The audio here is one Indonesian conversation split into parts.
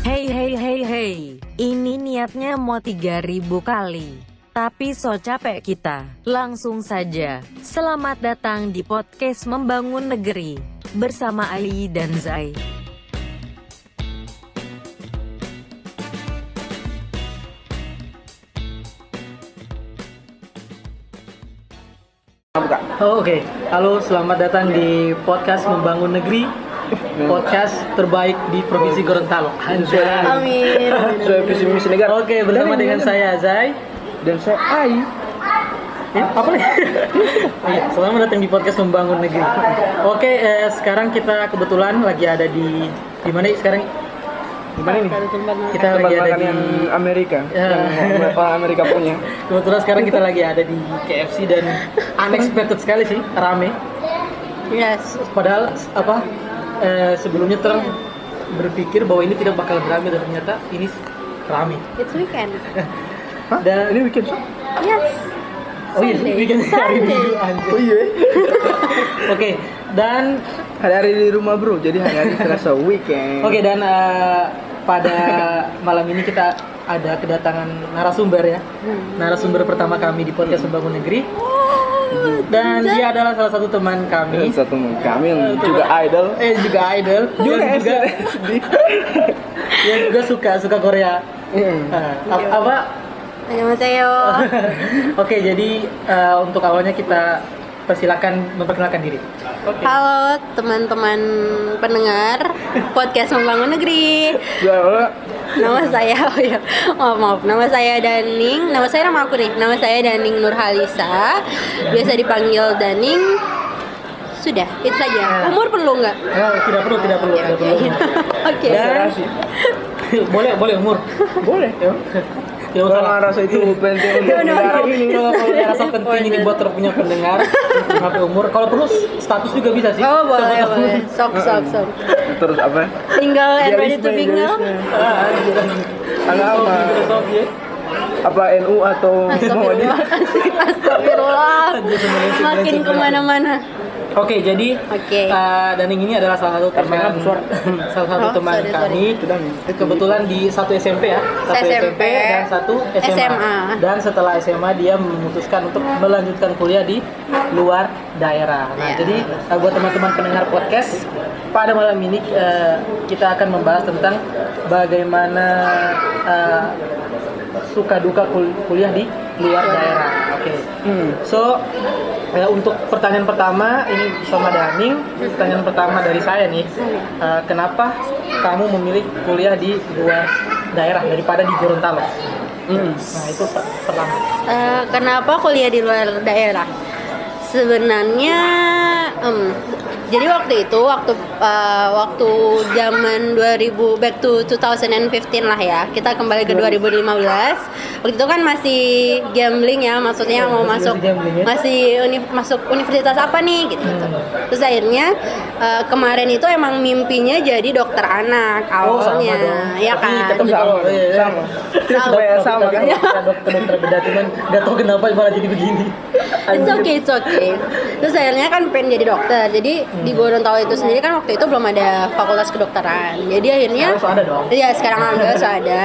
Hey hey hey hey, ini niatnya mau 3000 kali. Tapi so capek kita. Langsung saja. Selamat datang di podcast Membangun Negeri. Bersama Ali dan Zai. Oh, Oke, halo selamat datang di podcast Membangun Negeri Podcast terbaik di Provinsi Gorontalo Anjay Amin. Saya visi misi negara. Oke, bersama dengan saya Zai Dan saya Ai. Eh, apa nih? Iya, selamat datang di podcast Membangun Negeri Oke, eh, sekarang kita kebetulan lagi ada di di mana sekarang? Gimana nih? Kita Tempat lagi ada di Amerika. Ya. Yang Amerika punya. Kebetulan sekarang kita lagi ada di KFC dan unexpected sekali sih, rame Yes. Padahal apa eh, sebelumnya terang berpikir bahwa ini tidak bakal beramai dan ternyata ini rame. It's weekend. Hah? Dan Ini weekend shop? Yes. oh iya, Sunday. weekend hari Sunday. Minggu anjir. Oh iya. Oke, dan Hari-hari di rumah bro, jadi hari-hari terasa weekend. oke dan eh, pada malam ini kita ada kedatangan narasumber ya. Narasumber pertama kami di podcast Membangun Negeri. Dan dia adalah salah satu teman kami. Satu kami yang juga idol. Eh juga idol. Juga Yang juga, yang juga suka suka Korea. Hmm. Eh, ap- apa Annyeonghaseyo. Oke, jadi eh, untuk awalnya kita persilakan memperkenalkan diri. Halo teman-teman pendengar podcast Membangun Negeri. Ya, Nama saya, oh ya, maaf maaf. Nama saya Daning. Nama saya nama aku nih. Nama saya Daning Nurhalisa. Biasa dipanggil Daning. Sudah, itu saja. Umur perlu nggak? Eh, tidak perlu, tidak perlu, tidak perlu. Oke. Dan boleh, boleh umur. boleh. Ya. Kalau usah. nggak rasa itu penting untuk no. ini. Kalau nggak rasa penting ini buat terpunya pendengar, sampai umur. Kalau perlu status juga bisa sih. Oh boleh boleh. Sok sok sok. Terus apa? Single and ready to mingle. Agama. Ya. Apa NU atau Muhammadiyah? Astagfirullah. Astagfirullah. Makin ke mana-mana. Oke, jadi Oke. eh, Daning ini adalah salah satu teman salah satu Oh, teman sorry, kami kebetulan di satu SMP ya, satu SMP. dan satu SMA. SMA. Dan setelah SMA dia memutuskan untuk melanjutkan kuliah di luar daerah. Nah, Ya. jadi eh, buat teman-teman pendengar podcast pada malam ini eh, kita akan membahas tentang bagaimana eh, suka duka kul- kuliah di luar daerah. Oke. Hmm. So, eh, untuk pertanyaan pertama ini sama Daning. Pertanyaan pertama dari saya nih, eh, kenapa kamu memilih kuliah di luar daerah daripada di Gorontalo? Hmm. Nah itu per- pertama. Eh, kenapa kuliah di luar daerah? Sebenarnya, em, jadi waktu itu waktu eh, waktu zaman 2000 back to 2015 lah ya, kita kembali ke 2015. Waktu itu kan masih gambling ya, maksudnya mau Masih- masuk ya? masih uni- masuk universitas apa nih gitu. Hmm. Terus akhirnya eh, kemarin itu emang mimpinya jadi dokter anak Oh, sama awalnya, dong. ya kan? tetap Sama, iya, iya. sama. Terus Sama ya, sama dokter- kan? dokter- dokter bedah cuman nggak tahu kenapa malah jadi begini. It's okay, it's okay. Terus akhirnya kan pengen jadi dokter. Jadi Hmm. Di Gorontalo itu sendiri kan waktu itu belum ada fakultas kedokteran. Jadi akhirnya Harus ada dong. Iya, sekarang alhamdulillah sudah ada.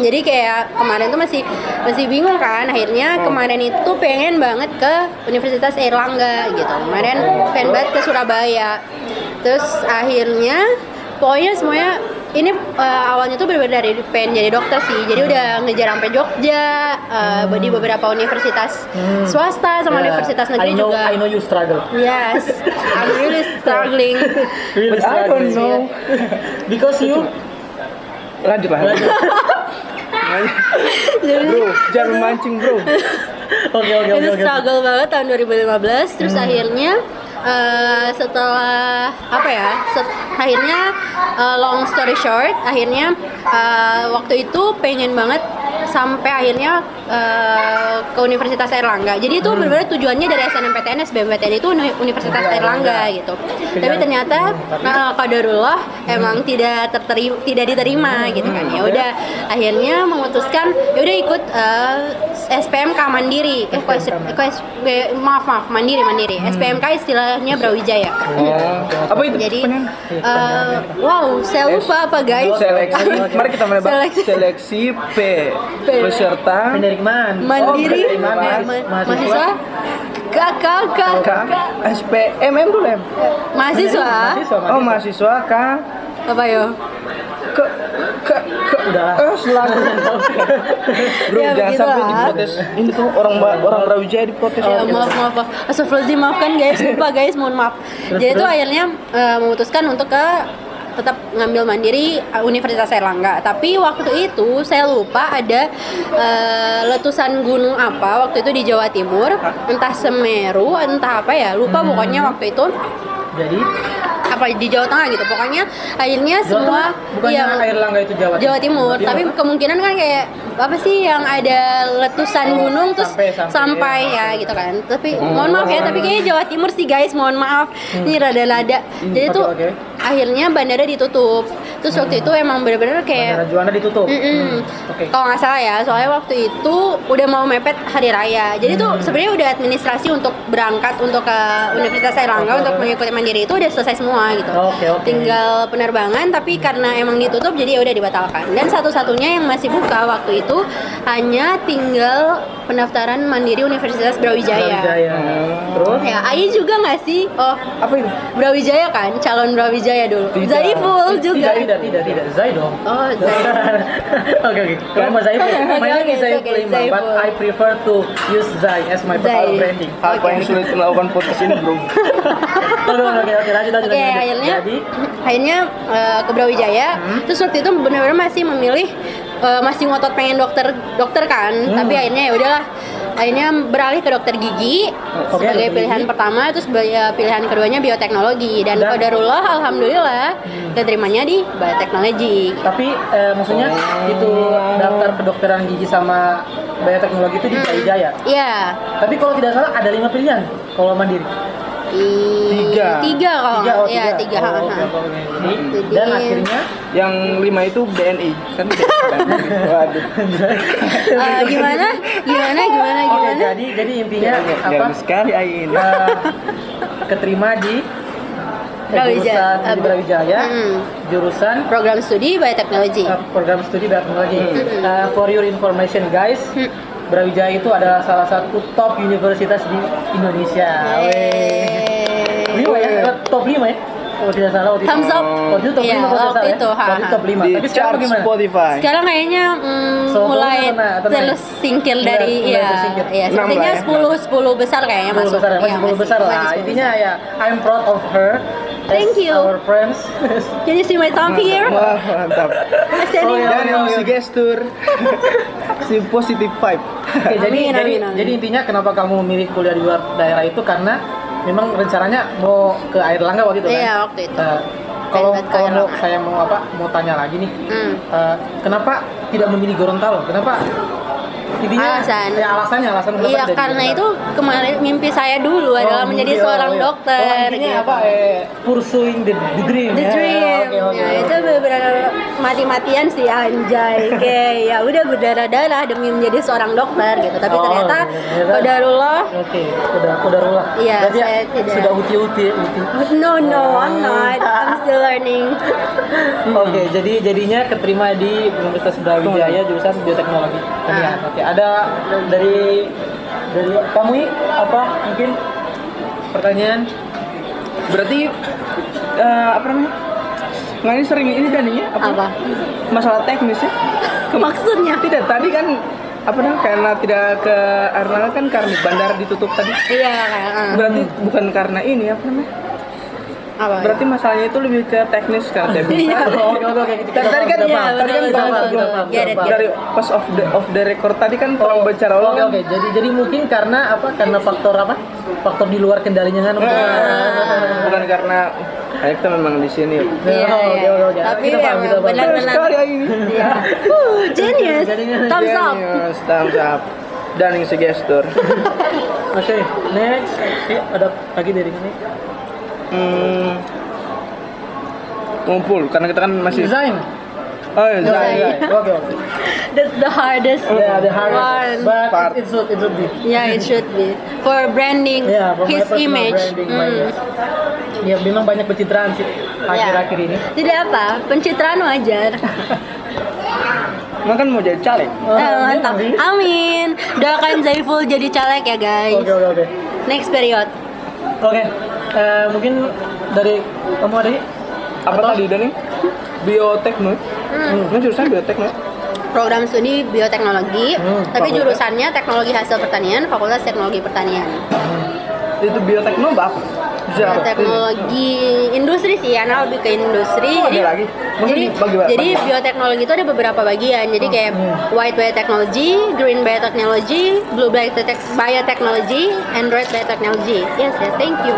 Jadi kayak kemarin tuh masih masih bingung kan. Akhirnya Hmm. kemarin itu pengen banget ke Universitas Erlangga gitu. Kemarin pengen banget ke Surabaya. Terus akhirnya pokoknya semuanya ini eh, awalnya tuh benar-benar dari pengen jadi dokter sih. Jadi udah ngejar sampai Jogja, eh, di beberapa universitas Hmm. swasta sama Yeah. universitas I negeri know, juga. I know you struggle. Yes, I'm really struggling. Really But I don't know. Because you Lanjut lah. bro, jangan memancing bro. Oke oke oke itu struggle banget tahun 2015 terus Hmm. akhirnya eh, setelah apa ya set- akhirnya eh, long story short akhirnya eh, waktu itu pengen banget sampai akhirnya eh, ke Universitas Airlangga jadi itu Hmm. benar-benar tujuannya dari SNMPTN SBMPTN itu Uni- Universitas Airlangga gitu tapi ternyata nah, kadarullah emang tidak terterima tidak diterima gitu kan ya udah akhirnya memutuskan ya udah ikut eh, SPMK Mandiri. Eh, kok, SPMK. kok maaf maaf Mandiri Mandiri. SPMK istilahnya Brawijaya. Oh, apa itu? Jadi, eh, wow, saya lupa apa guys? Seleksi. Mari kita menebak. Seleksi. Seleksi P. Peserta mana? Mandiri, Oh? Ma- Mahasiswa? mahasiswa, kakak, kakak, SPM M dulu M. mahasiswa, Mahasiswa, Oh, mahasiswa K. apa yo? Ke ke ke Udah. Eh, selalu. Bro, Ya, jangan sampai diprotes. Ini tuh orang orang Brawijaya diprotes. Ya, maaf maaf maaf. Astagfirullahaladzim maafkan guys, lupa guys, mohon maaf. Jadi itu akhirnya eh, memutuskan untuk ke tetap ngambil mandiri eh, Universitas Airlangga. Tapi waktu itu saya lupa ada eh, letusan gunung apa waktu itu di Jawa Timur, entah Semeru, entah apa ya, lupa pokoknya waktu itu. Jadi apa di Jawa Tengah gitu. Pokoknya akhirnya Jawa semua Tengah? yang air langga itu Jawa Jawa Timur, tapi kemungkinan kan kayak apa sih yang ada letusan Oh, gunung terus sampai- sampai, sampai, ya gitu kan. Tapi mohon maaf ya, tapi kayaknya Jawa Timur sih guys, mohon maaf. Ini rada-rada. Jadi Hmm. Oke, tuh oke. akhirnya bandara ditutup. Terus waktu itu emang bener-bener kayak Bandara Juanda ditutup. Mm-mm. Hmm, Oke. Kalau nggak salah ya, soalnya waktu itu udah mau mepet hari raya. Jadi tuh Hmm. sebenarnya udah administrasi untuk berangkat untuk ke Universitas Airlangga Oke, untuk mengikuti mandiri itu udah selesai semua gitu. Oke, oke. Tinggal penerbangan, tapi karena emang ditutup jadi ya udah dibatalkan. Dan satu-satunya yang masih buka waktu itu hanya tinggal pendaftaran mandiri Universitas Brawijaya. Brawijaya. Terus? Ya, Ayi juga nggak sih? Oh, Apa itu? Brawijaya kan, calon Brawijaya dulu. Tidak. Zaiful juga. Tidak, tidak, tidak, tidak. Zai dong. Oh, Zaiful. Oke oke. Kalau Mas Zaiful, my name is Zaiful Imam, but. I prefer to use Zai as my personal Zai. branding. Apa yang sulit melakukan podcast ini, Bro? Oke oke oke lanjut lanjut. Lanjut. Akhirnya Jadi akhirnya eh, ke Brawijaya. Hmm. Terus waktu itu benar-benar masih memilih eh, masih ngotot pengen dokter dokter kan. Hmm. Tapi akhirnya ya udahlah. Akhirnya beralih ke dokter gigi Oke, sebagai dokter pilihan gigi. pertama, terus ya, pilihan keduanya bioteknologi dan, Dan- qadarullah alhamdulillah Hmm. keterimanya di bioteknologi. tapi eh, maksudnya itu daftar kedokteran gigi sama bioteknologi itu di Hmm. Brawijaya. Iya. Tapi kalau tidak salah ada lima pilihan kalau mandiri. Tiga. Tiga kalau Tiga, oh, ya, tiga. Oh, ha. oke, oke. Jadi, dan akhirnya Yang lima itu BNI kan? Waduh. Eh, gimana? Gimana? Gimana? Gimana? jadi jadi intinya apa? Gagal sekali Ain. eh, keterima di Brawijaya. jurusan di Eh, Brawijaya, Hmm. jurusan Program studi bioteknologi. uh, program studi bioteknologi. Hmm. Uh, for your information guys, Hmm. Brawijaya itu adalah salah satu top universitas di Indonesia. Weh. Lima ya, top lima ya. Kalau tidak salah waktu itu. Thumbs up. Waktu itu top Iya, lima kalau tidak waktu salah itu, ya. ha, Waktu itu top lima. Di Tapi sekarang gimana? Spotify. Sekarang kayaknya mm, So, mulai tenang. tersingkir Iya, dari mulai ya, tersingkir. ya Enam sepertinya lah ya, 10 10 besar kayaknya 10 masuk. besar ya, masih Iya, 10 besar masih lah. 10 Intinya besar. ya, I'm proud of her. Thank you. Our friends. Can you see my thumb here? Wah, mantap. Masih Oh, iya. Dan yang si gestur si positive vibe. Oke, jadi Amin, jadi amin, amin. jadi intinya kenapa kamu memilih kuliah di luar daerah itu karena memang rencananya mau ke Air Langga waktu itu kan? Iya, waktu itu. Eh, kalau kalau mau saya mau apa mau tanya lagi nih, Hmm. eh, kenapa tidak memilih Gorontalo? Kenapa? Intinya Alasan. Ya alasannya alasan kenapa Iya, karena itu kemarin mimpi saya dulu adalah Oh, menjadi mimpi, oh, seorang iya. dokter. Oh, intinya gitu. apa? Eh, pursuing the, the dream. The ya. dream. Oke, oke, ya, oke. itu benar-benar mati-matian sih anjay. Kayak ya udah berdarah-darah demi menjadi seorang dokter gitu. Tapi Oh, ternyata qadarullah Oke, udah rulah. Iya, Berarti ya, saya tidak. sudah uti-uti uti. No no, I'm not. I'm still learning. Oke, jadi jadinya keterima di Universitas Brawijaya jurusan bioteknologi. Ah. Oke, ada dari dari kamu apa mungkin pertanyaan? Berarti eh, apa namanya? Ini sering ini tadinya apa? Apa? Masalah teknis ya? Kem- Maksudnya? Tidak, tadi kan apa namanya? Karena tidak ke Arnala kan karena bandara ditutup tadi. Iya kayak. uh. Berarti bukan karena ini apa namanya? Apa? Berarti masalahnya itu lebih ke teknis tidak bisa. Iya. Oh, Oke, oke, oke. Tadi kan paham, Iya, paham. betul, Tadi kan paham, paham, paham. get dari pas off the off the record tadi kan tolong bicara Oke, ulang. oke. Jadi jadi mungkin karena apa? Karena faktor apa? Faktor di luar kendalinya kan. Eh, bukan karena kayak kita memang di sini. Iya, Oh, oke, iya. oke, oke. Tapi Kita paham, emang kita paham. Benar benar-benar. sekali ya ini. Iya. Uh, genius. Thumbs up. Genius, thumbs up. Dan yang gestur. Oke, next. Oke, ada lagi dari sini. Hmm, ngumpul karena kita kan masih Desain. Oh, iya, Zai, Zai. Zai. Oke, oke. That's the hardest Yeah, the hardest. one. But Part. it should, it should be. Yeah, it should be for branding Yeah, for his image. branding, banyak. Ya, memang banyak pencitraan sih akhir-akhir ini. Tidak apa, pencitraan wajar. Emang kan mau jadi caleg. Oh, Eh, mantap. Amin. Doakan Zaiful jadi caleg ya guys. Oke, oke, oke. Next period. Oke, eh, mungkin dari kamu ada? Apa tadi Dani? Biotekno. Hmm. Ini jurusan biotekno. Program studi bioteknologi, Hmm, tapi fakultas. jurusannya teknologi hasil pertanian, Fakultas Teknologi Pertanian. Itu biotekno apa? Bisa apa? Teknologi industri sih, karena lebih ke industri. Oh, jadi, lagi? Jadi, dibagi apa? jadi bioteknologi itu ada beberapa bagian. Jadi kayak white biotechnology, green biotechnology, blue biotech- biotechnology, and red biotechnology. Yes, yes, thank you.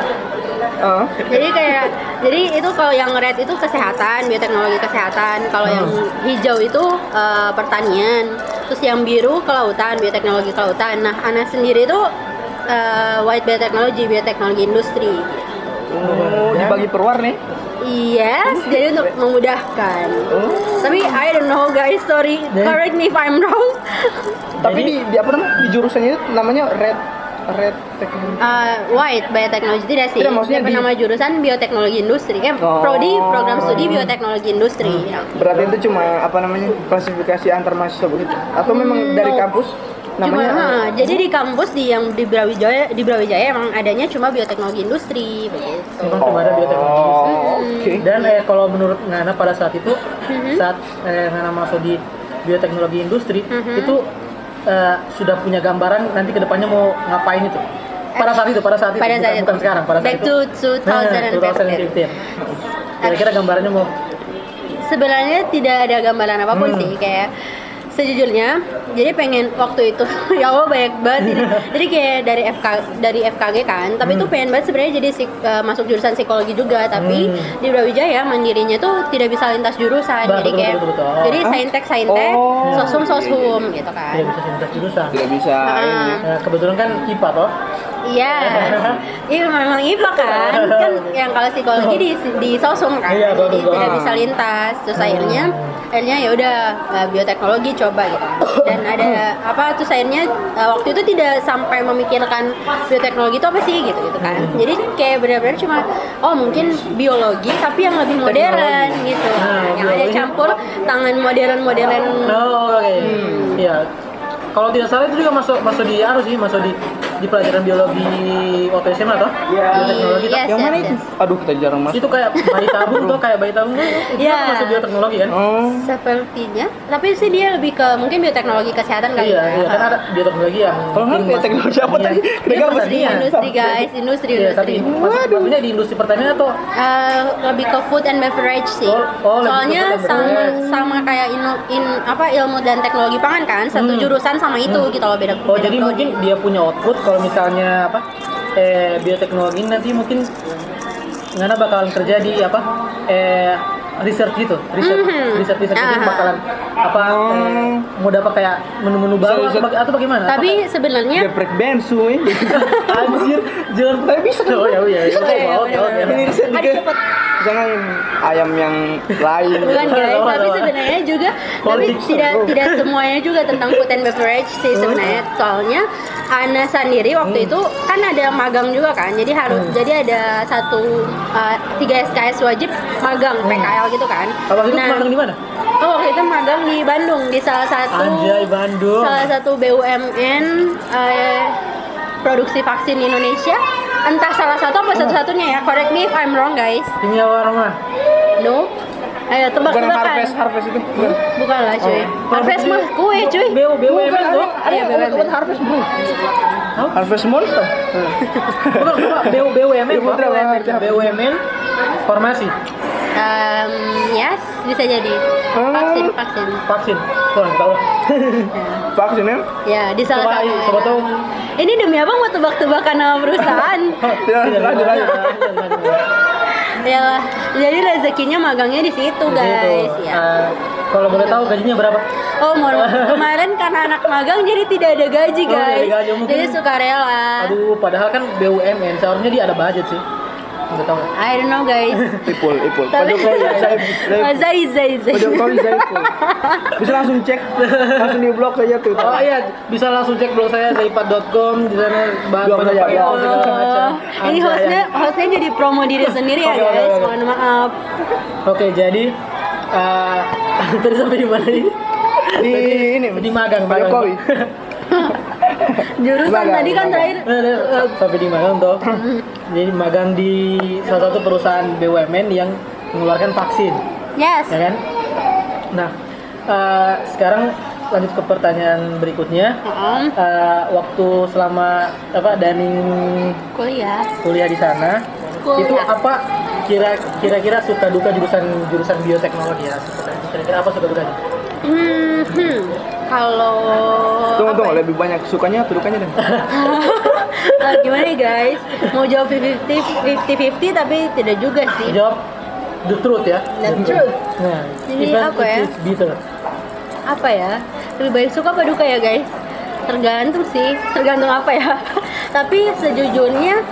Ah. Jadi kayak jadi itu kalau yang red itu kesehatan, bioteknologi kesehatan. Kalau yang hijau itu eh, pertanian. Terus yang biru kelautan, bioteknologi kelautan. Nah, Ana sendiri itu eh, white biotechnology, bioteknologi industri. Oh, dibagi per warna. Yes, jadi untuk memudahkan. Oh. Tapi I don't know guys, sorry. Jadi- Correct me if I'm wrong. Tapi di, di apa namanya? Di jurusannya itu namanya red red teknologi. Uh, white biotechnology tidak sih. Tidak, maksudnya di- nama jurusan bioteknologi industri. Eh, Oh. prodi program studi bioteknologi industri. Ya. Berarti itu cuma apa namanya? klasifikasi antar mahasiswa begitu. Atau memang dari no. Kampus Cuma, namanya ha, jadi di kampus di yang di Brawijaya, di Brawijaya emang adanya cuma bioteknologi industri begitu. Memang cuma ada bioteknologi. Oh, oke. Dan eh, kalau menurut Ngana pada saat itu, Mhm. saat eh, Ngana masuk di bioteknologi industri, Mhm. itu eh, sudah punya gambaran nanti ke depannya mau ngapain itu. Pada saat itu, pada saat itu, Pada bukan, saat itu. bukan sekarang, pada saat Back itu. to Nah, 2015. 2015. Kira-kira gambarannya mau Sebenarnya tidak ada gambaran apa pun Hmm. sih kayak sejujurnya jadi pengen waktu itu ya Allah banyak banget ini. jadi kayak dari FK dari FKG kan tapi itu Hmm. pengen banget sebenarnya jadi psik- eh, masuk jurusan psikologi juga tapi Hmm. di Brawijaya mandirinya tuh tidak bisa lintas jurusan Bah, jadi betul, kayak betul, betul, betul. jadi saintek saintek Oh. sosum soshum gitu kan tidak bisa lintas jurusan? tidak bisa Ah. ini. Nah, kebetulan kan IPA toh. Iya, iya memang IPA kan, kan yang kalau psikologi di di sosum kan, Iya, jadi tidak bisa lintas. Terus akhirnya, akhirnya ya udah eh, bioteknologi coba gitu. Dan ada apa terus akhirnya eh, waktu itu tidak sampai memikirkan bioteknologi itu apa sih gitu gitu kan. Jadi kayak benar-benar cuma oh mungkin biologi tapi yang lebih modern gitu, Nah, yang ada campur tangan modern-modern. Oh, oke. Hmm. Iya. Kalau tidak salah itu juga masuk masuk di harus sih, masuk di di pelajaran biologi waktu SMA toh? Iya. Bioteknologi toh? Yes, Yang mana yes, itu? yes. Aduh, kita jarang masuk. Itu kayak bayi tabung tuh, kayak bayi tabung tuh. Itu Iya. kan masuk bioteknologi kan? Oh. Sepertinya, tapi sih dia lebih ke mungkin bioteknologi kesehatan kali Iya, ya. iya kan ada bioteknologi yang Kalau nggak bioteknologi apa tadi? pertanian. Kita Iya, nggak Industri, industri guys, industri, Iya, tapi industri. masuk maksudnya di industri pertanian atau Eh, lebih ke food and beverage sih. Oh, oh, Soalnya sama sama kayak in apa ilmu dan teknologi pangan kan, satu Hmm. jurusan sama itu Hmm. gitu loh beda. Oh beda jadi mungkin dia punya output kalau misalnya apa eh bioteknologi nanti mungkin Ngana bakalan kerja di apa eh research gitu research Mhm. research research mungkin Aha. bakalan apa eh, mau dapat kayak menu-menu baru atau, baga- atau bagaimana? Tapi sebenarnya Geprek bensu anjir jangan Tapi bisa kan? Oh ya ya. ya. Bisa ya, Oh, oke, oke. benar-benar. Ini riset Aduh, juga. cepet. Jangan ayam yang lain. bukan guys, Apa, tapi sebenarnya juga tapi Politics, tidak tidak semuanya juga tentang food and beverage sih sebenarnya. Soalnya Ana sendiri waktu itu kan ada magang juga kan. Jadi harus Hmm. jadi ada satu uh, tiga SKS wajib magang PKL gitu kan. Apa itu magang di mana? Oh, waktu itu magang di Bandung di salah satu Anjay Bandung. salah satu BUMN eh, produksi vaksin di Indonesia. Entah salah satu apa satu-satunya ya. Correct me if I'm wrong guys. Kimia Warma. No. Ayo Bukan yang tebak-tebakan. harvest harvest itu. Bukan. Bukan lah cuy. Oh. Harvest mah kue cuy. BU BUMN tuh. Iya, BUMN. Bukan harvest bro. Harvest monster. Bukan bukan BU BUMN. Iya, Pak. bener, bener. Um, yes, bisa jadi. Oh. Vaksin, vaksin. vaksin. Tuh, tahu lah. Vaksinnya? Ya, di salah Coba, satu. coba tahu. Ini demi apa mau tebak-tebakan nama perusahaan? Tidak, lanjut, lanjut. ya, jadi rezekinya magangnya di situ guys. Ya. Eh, kalau boleh tahu gajinya berapa? Oh, mohon maaf. kemarin karena anak magang jadi tidak ada gaji Oh, ada guys. gaji, mungkin- Jadi sukarela. Aduh, padahal kan BUMN seharusnya dia ada budget sih. Tahu. I don't know guys. Ipul, Ipul. Pak Jokowi, saya, saya, Zai Zai Zai. Pak Jokowi, saya Ipul. Bisa langsung cek, langsung di blog saja tuh. Oh iya, bisa langsung cek blog saya zaipat.com di sana bahas Blog banyak saya, ya. Oh, ini hostnya hostnya jadi promo diri sendiri ya guys. Mohon maaf. Oke, jadi eh, tadi sampai di mana ini? Di ini, Di magang, Pak magang. Jokowi. Jurusan Magang, tadi kan magang. terakhir nah, sampai di magang toh. Jadi magang di salah satu perusahaan BUMN yang mengeluarkan vaksin, Yes. ya kan? Nah, eh, sekarang lanjut ke pertanyaan berikutnya. Heeh. Eh, waktu selama apa Daning Kuliah. kuliah di sana, Kuliah. itu apa kira kira-kira suka duka jurusan jurusan bioteknologi ya? Kira-kira apa suka dukanya? Hmm, hmm. Kalau Tunggu, tunggu, ya? lebih banyak sukanya atau dukanya deh. Ah, gimana nih guys? Mau jawab 50-50 tapi tidak juga sih. Jawab the truth ya. The truth. Nah, Jadi apa ya? bitter. Apa ya? Lebih baik suka apa duka ya guys? Tergantung sih, tergantung apa ya. tapi sejujurnya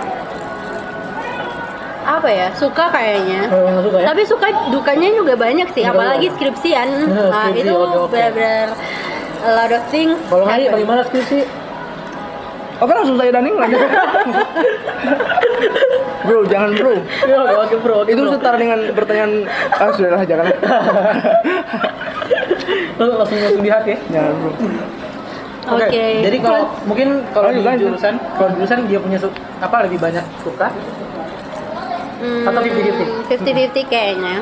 apa ya? Suka kayaknya. Nggak suka ya? Tapi suka dukanya juga banyak sih, Juga apalagi banyak. skripsian. Nah, Nah, skripsi, itu oke. benar-benar a lot of things. Kalau Hari bagaimana skripsi? Oke langsung saya Daning lanjut. bro, jangan bro. Ya, oke, oke bro, oke Itu bro. setara dengan pertanyaan ah sudahlah jangan. Lalu langsung langsung lihat ya. jangan bro. Oke. Jadi kalau mungkin kalau di jurusan, kalau jurusan dia punya apa lebih banyak suka? Hmm, Atau 50-50? 50-50 kayaknya.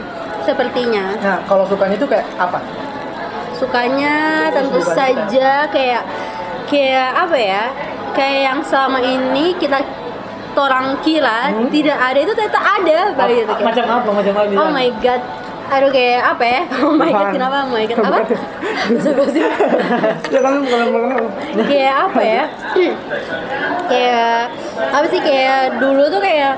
Sepertinya. Nah, kalau sukanya itu kayak apa? Sukanya tentu Suka. saja kayak kayak apa ya? Kayak yang selama ini kita orang kira Hmm. tidak ada itu ternyata ada begitu kayak. Macam apa? Macam apa? Oh my god. Aduh kayak apa ya? Oh my god, kenapa? Oh my god, apa? Ya kan kayak apa ya? kayak apa sih kayak dulu tuh kayak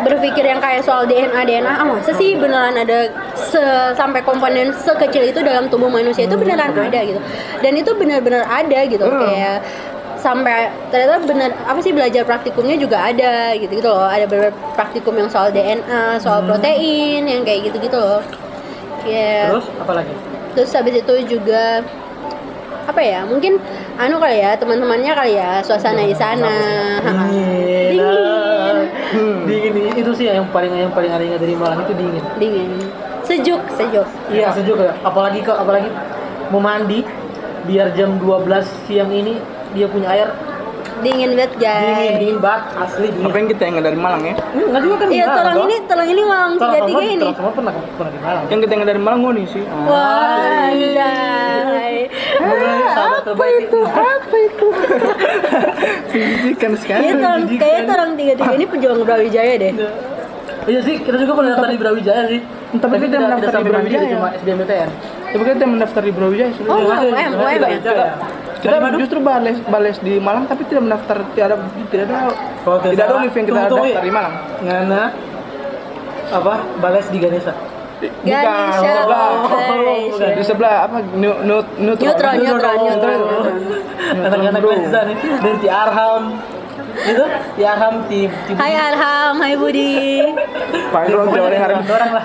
berpikir yang kayak soal DNA DNA ah masa sih beneran ada se- sampai komponen sekecil itu dalam tubuh manusia itu beneran ada gitu. Dan itu benar-benar ada gitu Hmm. kayak sampai ternyata bener apa sih belajar praktikumnya juga ada gitu gitu loh. Ada beberapa praktikum yang soal DNA soal protein yang kayak gitu gitu loh. Kayak Terus apa lagi? terus habis itu juga apa ya mungkin anu kali ya teman-temannya kali ya suasana di sana. Dingin. Dingin. ah. Dingin dingin. itu sih yang paling yang paling ada dari Malang itu dingin. dingin sejuk sejuk Iya sejuk ya. Apalagi ke apalagi mau mandi biar jam 12 siang ini dia punya air dingin banget dingin guys dingin banget asli dingin. Apa yang kita ingat dari Malang ya? Enggak juga kan iya Malang, tolong ini tolong ini malang tiga tiga ini Transformer pernah pernah di Malang. Yang kita ingat dari Malang nih sih. Ah. wah anjay Sahabat terbaik itu. Apa itu? Pendidikan sekali. Kayaknya tolong kayaknya tolong tiga tiga ini pejuang Brawijaya deh Iya sih, kita juga pernah daftar di Brawijaya sih. Tapi kita tidak mendaftar di Brawijaya. cuma SBMPTN. Tapi kita mendaftar di Brawijaya sudah. Oh, Iya, UM, iya, UM, iya, ya? iya. kita justru bales bales di Malang tapi tidak mendaftar tidak ada tidak ada tidak ada univ yang kita tunggu, daftar di Malang. Ngana apa? Bales di Ganesha. Ganesha, di sebelah. oh, Ganesha. Di sebelah apa? Neutron. Neutron, neutron, Neutron. neutron. Anak-anak sana dan di Arham. Itu di Arham di di Hai Arham, hai Budi Pak Indro Jawa Tengah hari ini. orang lah.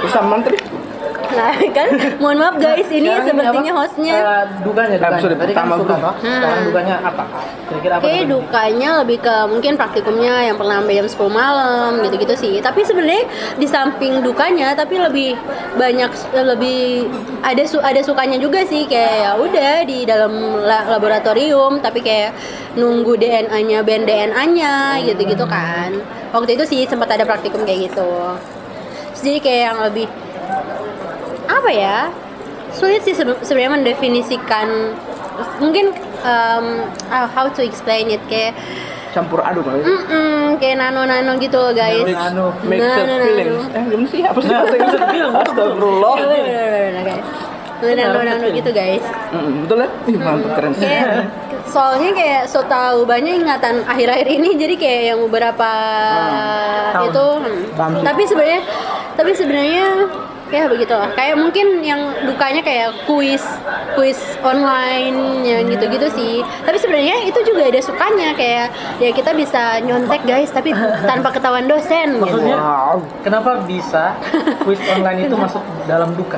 Bisa mantri. Nah kan, mohon maaf guys, ini Sekarang sepertinya apa? hostnya Eh, dukanya, dukanya. Episode Tadi kan suka toh. Sekarang Hmm. dukanya apa? Kira-kira apa? Oke, dukanya? lebih ke mungkin praktikumnya yang pernah sampai jam 10 malam gitu-gitu sih. Tapi sebenarnya di samping dukanya tapi lebih banyak lebih ada su ada sukanya juga sih kayak ya udah di dalam la- laboratorium tapi kayak nunggu DNA-nya band DNA-nya gitu-gitu kan. Waktu itu sih sempat ada praktikum kayak gitu. Jadi kayak yang lebih apa ya? Sulit sih sebe- sebenarnya mendefinisikan mungkin um, uh, how to explain it kayak Campur aduk kali. Mm-mm, kayak nano-nano gitu loh guys. Nano. Mixed Nano-nano. feelings. Eh, gimana sih? Apa sih Nah, bahasa Inggris? mixed feelings. Astagfirullah. Bener, guys. Nano-nano gitu guys. Mm, Betul ya? Ih, mantap keren sih. Kayak soalnya kayak so tahu banyak ingatan akhir-akhir ini jadi kayak yang beberapa tahun. itu hmm. Tapi sebenarnya tapi sebenarnya ya begitulah kayak mungkin yang dukanya kayak kuis kuis online yang gitu-gitu sih tapi sebenarnya itu juga ada sukanya kayak ya kita bisa nyontek guys tapi tanpa ketahuan dosen gitu. Maksudnya Wow. kenapa bisa quiz online itu masuk dalam duka?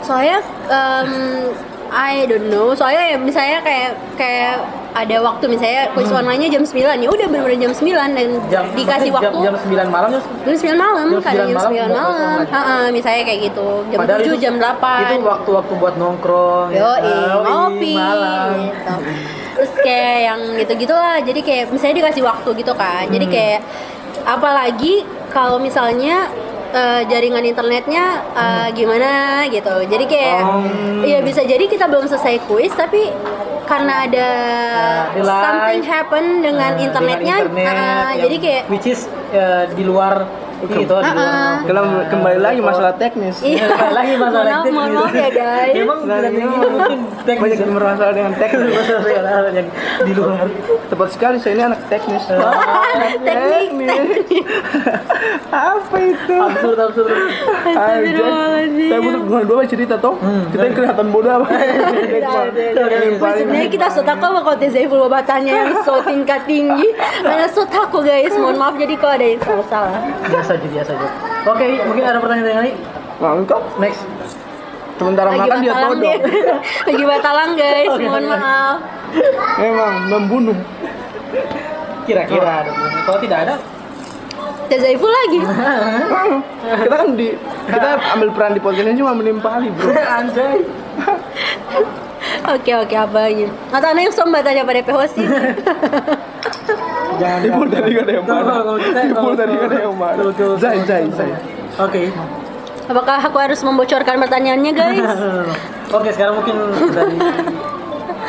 soalnya um, I don't know soalnya ya misalnya kayak kayak ada waktu misalnya kuis online-nya jam 9 ya udah bener-bener jam 9 dan Jam dikasih waktu jam, jam 9 malam jam 9 malam kadang 9 jam 9 malam malam. Ha-ha, misalnya kayak gitu jam Padahal 7 itu, jam 8 Itu waktu-waktu buat nongkrong. Yo, ya. Oh, ngopi malam. gitu. Terus kayak yang gitu-gitu lah. Jadi kayak misalnya dikasih waktu gitu kan. Jadi Hmm. kayak apalagi kalau misalnya eh, jaringan internetnya eh, gimana gitu. Jadi kayak Hmm. ya bisa jadi kita belum selesai kuis tapi karena ada live. something happen dengan Nah, internetnya dengan internet yang- jadi kayak which is eh, di luar gitu, luar. Ah, ah. Kembali, kembali lagi masalah teknis. Iya. Kembali lagi masalah maaf, teknis. mohon maaf ya guys. Emang Nah, ini mungkin teknis. banyak yang bermasalah dengan teknis. Masalah yang di luar. Tepat sekali saya ini anak teknis. teknik Apa itu? Absurd absurd. Astagfirullahaladzim. Saya butuh hubungan dua cerita toh. Kita yang kelihatan bodoh apa? Sebenarnya kita sotako sama kalau Zaiful babatanya yang so tingkat tinggi Karena sotako guys, mohon maaf jadi kalau ada yang salah-salah Biasa aja biasa aja. Oke, mungkin ada pertanyaan lagi. Nah, engkau Next. sementara Lagi makan dia todong. Lagi batalang guys, Oke, mohon oke. maaf Memang membunuh. Kira-kira ada. Kalau tidak ada, Ada Zaiful lagi kita kan di kita ambil peran di podcast ini cuma menimpali bro. anjay. Oke oke apa lagi Atau ada yang sombat aja pada sih Jangan. Ibu tadi gak ada yang marah. Kalau kita- Ibu tadi gak ada yang marah. Zai zai zai. Oke. Apakah aku harus membocorkan pertanyaannya guys? Oke, sekarang mungkin dari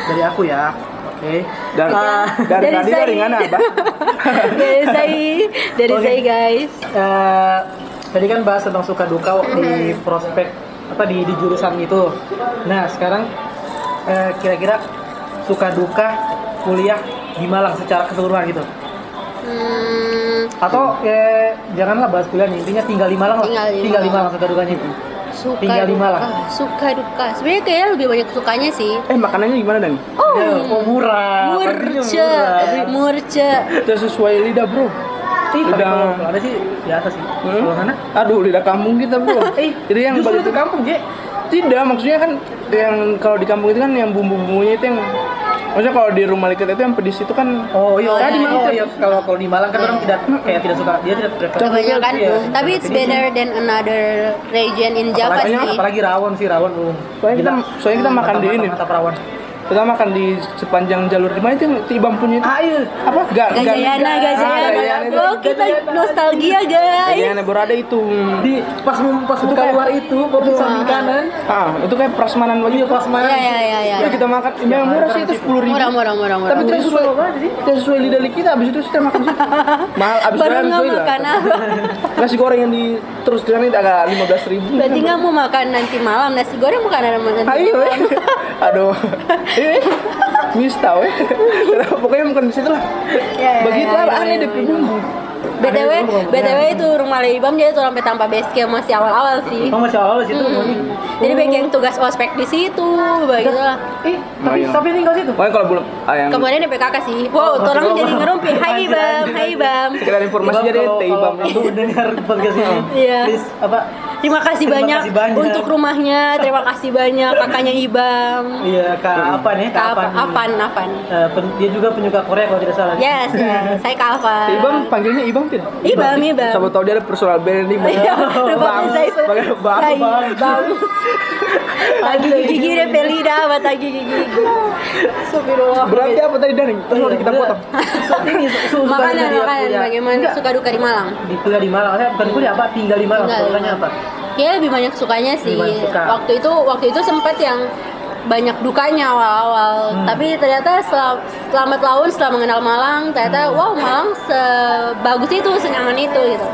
dari aku ya. Oke. Dan Ah, dari dari tadi Zai. dari mana apa? Dari Zai Dari Oke. Zai guys eh, tadi kan bahas tentang suka duka di prospek apa di di jurusan itu. Nah, sekarang eh, kira-kira suka duka kuliah di Malang secara keseluruhan gitu. hmm, Atau eh, janganlah bahas kuliahnya, intinya tinggal di Malang lah. Tinggal di tinggal di Malang. Malang suka dukanya itu. Suka Tinggal di duka Malang. Suka duka Sebenarnya kayaknya lebih banyak sukanya sih Eh makanannya gimana dan? Oh, Ya, oh murah. murce, murah. murce. Sudah sesuai lidah bro. Ih, tapi Udah. kalau kalau ada sih biasa sih. Hmm? Sana? Aduh lidah kampung kita bro. Eh, Jadi yang balik itu kampung, Je. Tidak, maksudnya kan yang kalau di kampung itu kan yang bumbu-bumbunya itu yang maksudnya kalau di rumah kita itu yang pedis itu kan Oh iya, Oh, tadi iya, oh iya. kalau kalau di Malang kan orang tidak kayak tidak suka dia tidak prefer. Kebanyakan Iya. Tapi it's better than another region in Java apalagi, sih apalagi rawon sih rawon belum. Soalnya kita- soalnya kita makan di ini. Mantap rawon. Kita makan di sepanjang jalur di mana itu yang tibam punya itu Ah iya. apa? Ga, ga- Gajayana, Ah, Gajayana itu. Bro, kita nostalgia guys Gajayana Borade itu. Di pas pas buka kayak- luar itu baru samping kanan. Ah, itu kayak prasmanan Iya wajib. pas mana? Ya ya ya ya Ya kita makan, yang murah sih itu sepuluh ribu. Murah murah murah murah Tapi tidak sesuai, tidak sesuai lidah kita. Abis itu kita makan situ. Mahal. Abis Baru itu nggak itu makan apa Nasi goreng yang di terus terang itu agak lima belas ribu. Berarti nggak mau makan nanti malam Nasi goreng bukan ada nanti Ayo, aduh, eh, mista, weh. Pokoknya bukan di situ lah. Ya, ya, Begitu ya, lah, ya, aneh ya, deh ya. bumbu. BTW, BTW itu rumah Leibam jadi tuh sampai tanpa base camp masih awal-awal sih. Oh masih awal situ. Hmm. Jadi baik yang tugas ospek di situ, begitu lah. Eh, tapi tapi tinggal situ. Pokoknya kalau belum, ah, yang Kemarin di PKK sih. Wow, Oh, tolong oh, jadi oh. ngerumpi. Hai Bam, hai. Bam. sekedar informasi Ibam, jadi bang. kamu dengar podcast ini, Iya. please apa? Terima kasih Terima banyak kasih banyak. untuk rumahnya. Terima kasih banyak kakaknya Ibam. Iya, Kak apa nih? Kak Kak Apan. apa? Apan, Apan. Eh, pen- dia juga penyuka Korea kalau tidak salah. Yes, yes. Saya Kak Apan. Ibam panggilnya Ibam tidak? Ibam, Ibam. Siapa tahu dia ada personal branding Iya, lupa saya Pakai bang, Saya bang. Bam. Lagi gigi deh Pelida, buat lagi gigi. Astagfirullah. Berarti apa tadi Daning? Terus Iya, kita potong. Dia makanan. kuliah. Bagaimana suka duka di Malang? di kuliah di Malang. Saya bukan kuliah apa? Tinggal di Malang. Sukanya apa? Ya lebih banyak sukanya sih. Waktu itu waktu itu sempat yang banyak dukanya awal-awal. Hmm. Tapi ternyata setelah selamat laun setelah mengenal Malang, ternyata Hmm. wow Malang sebagus itu, senyaman itu gitu.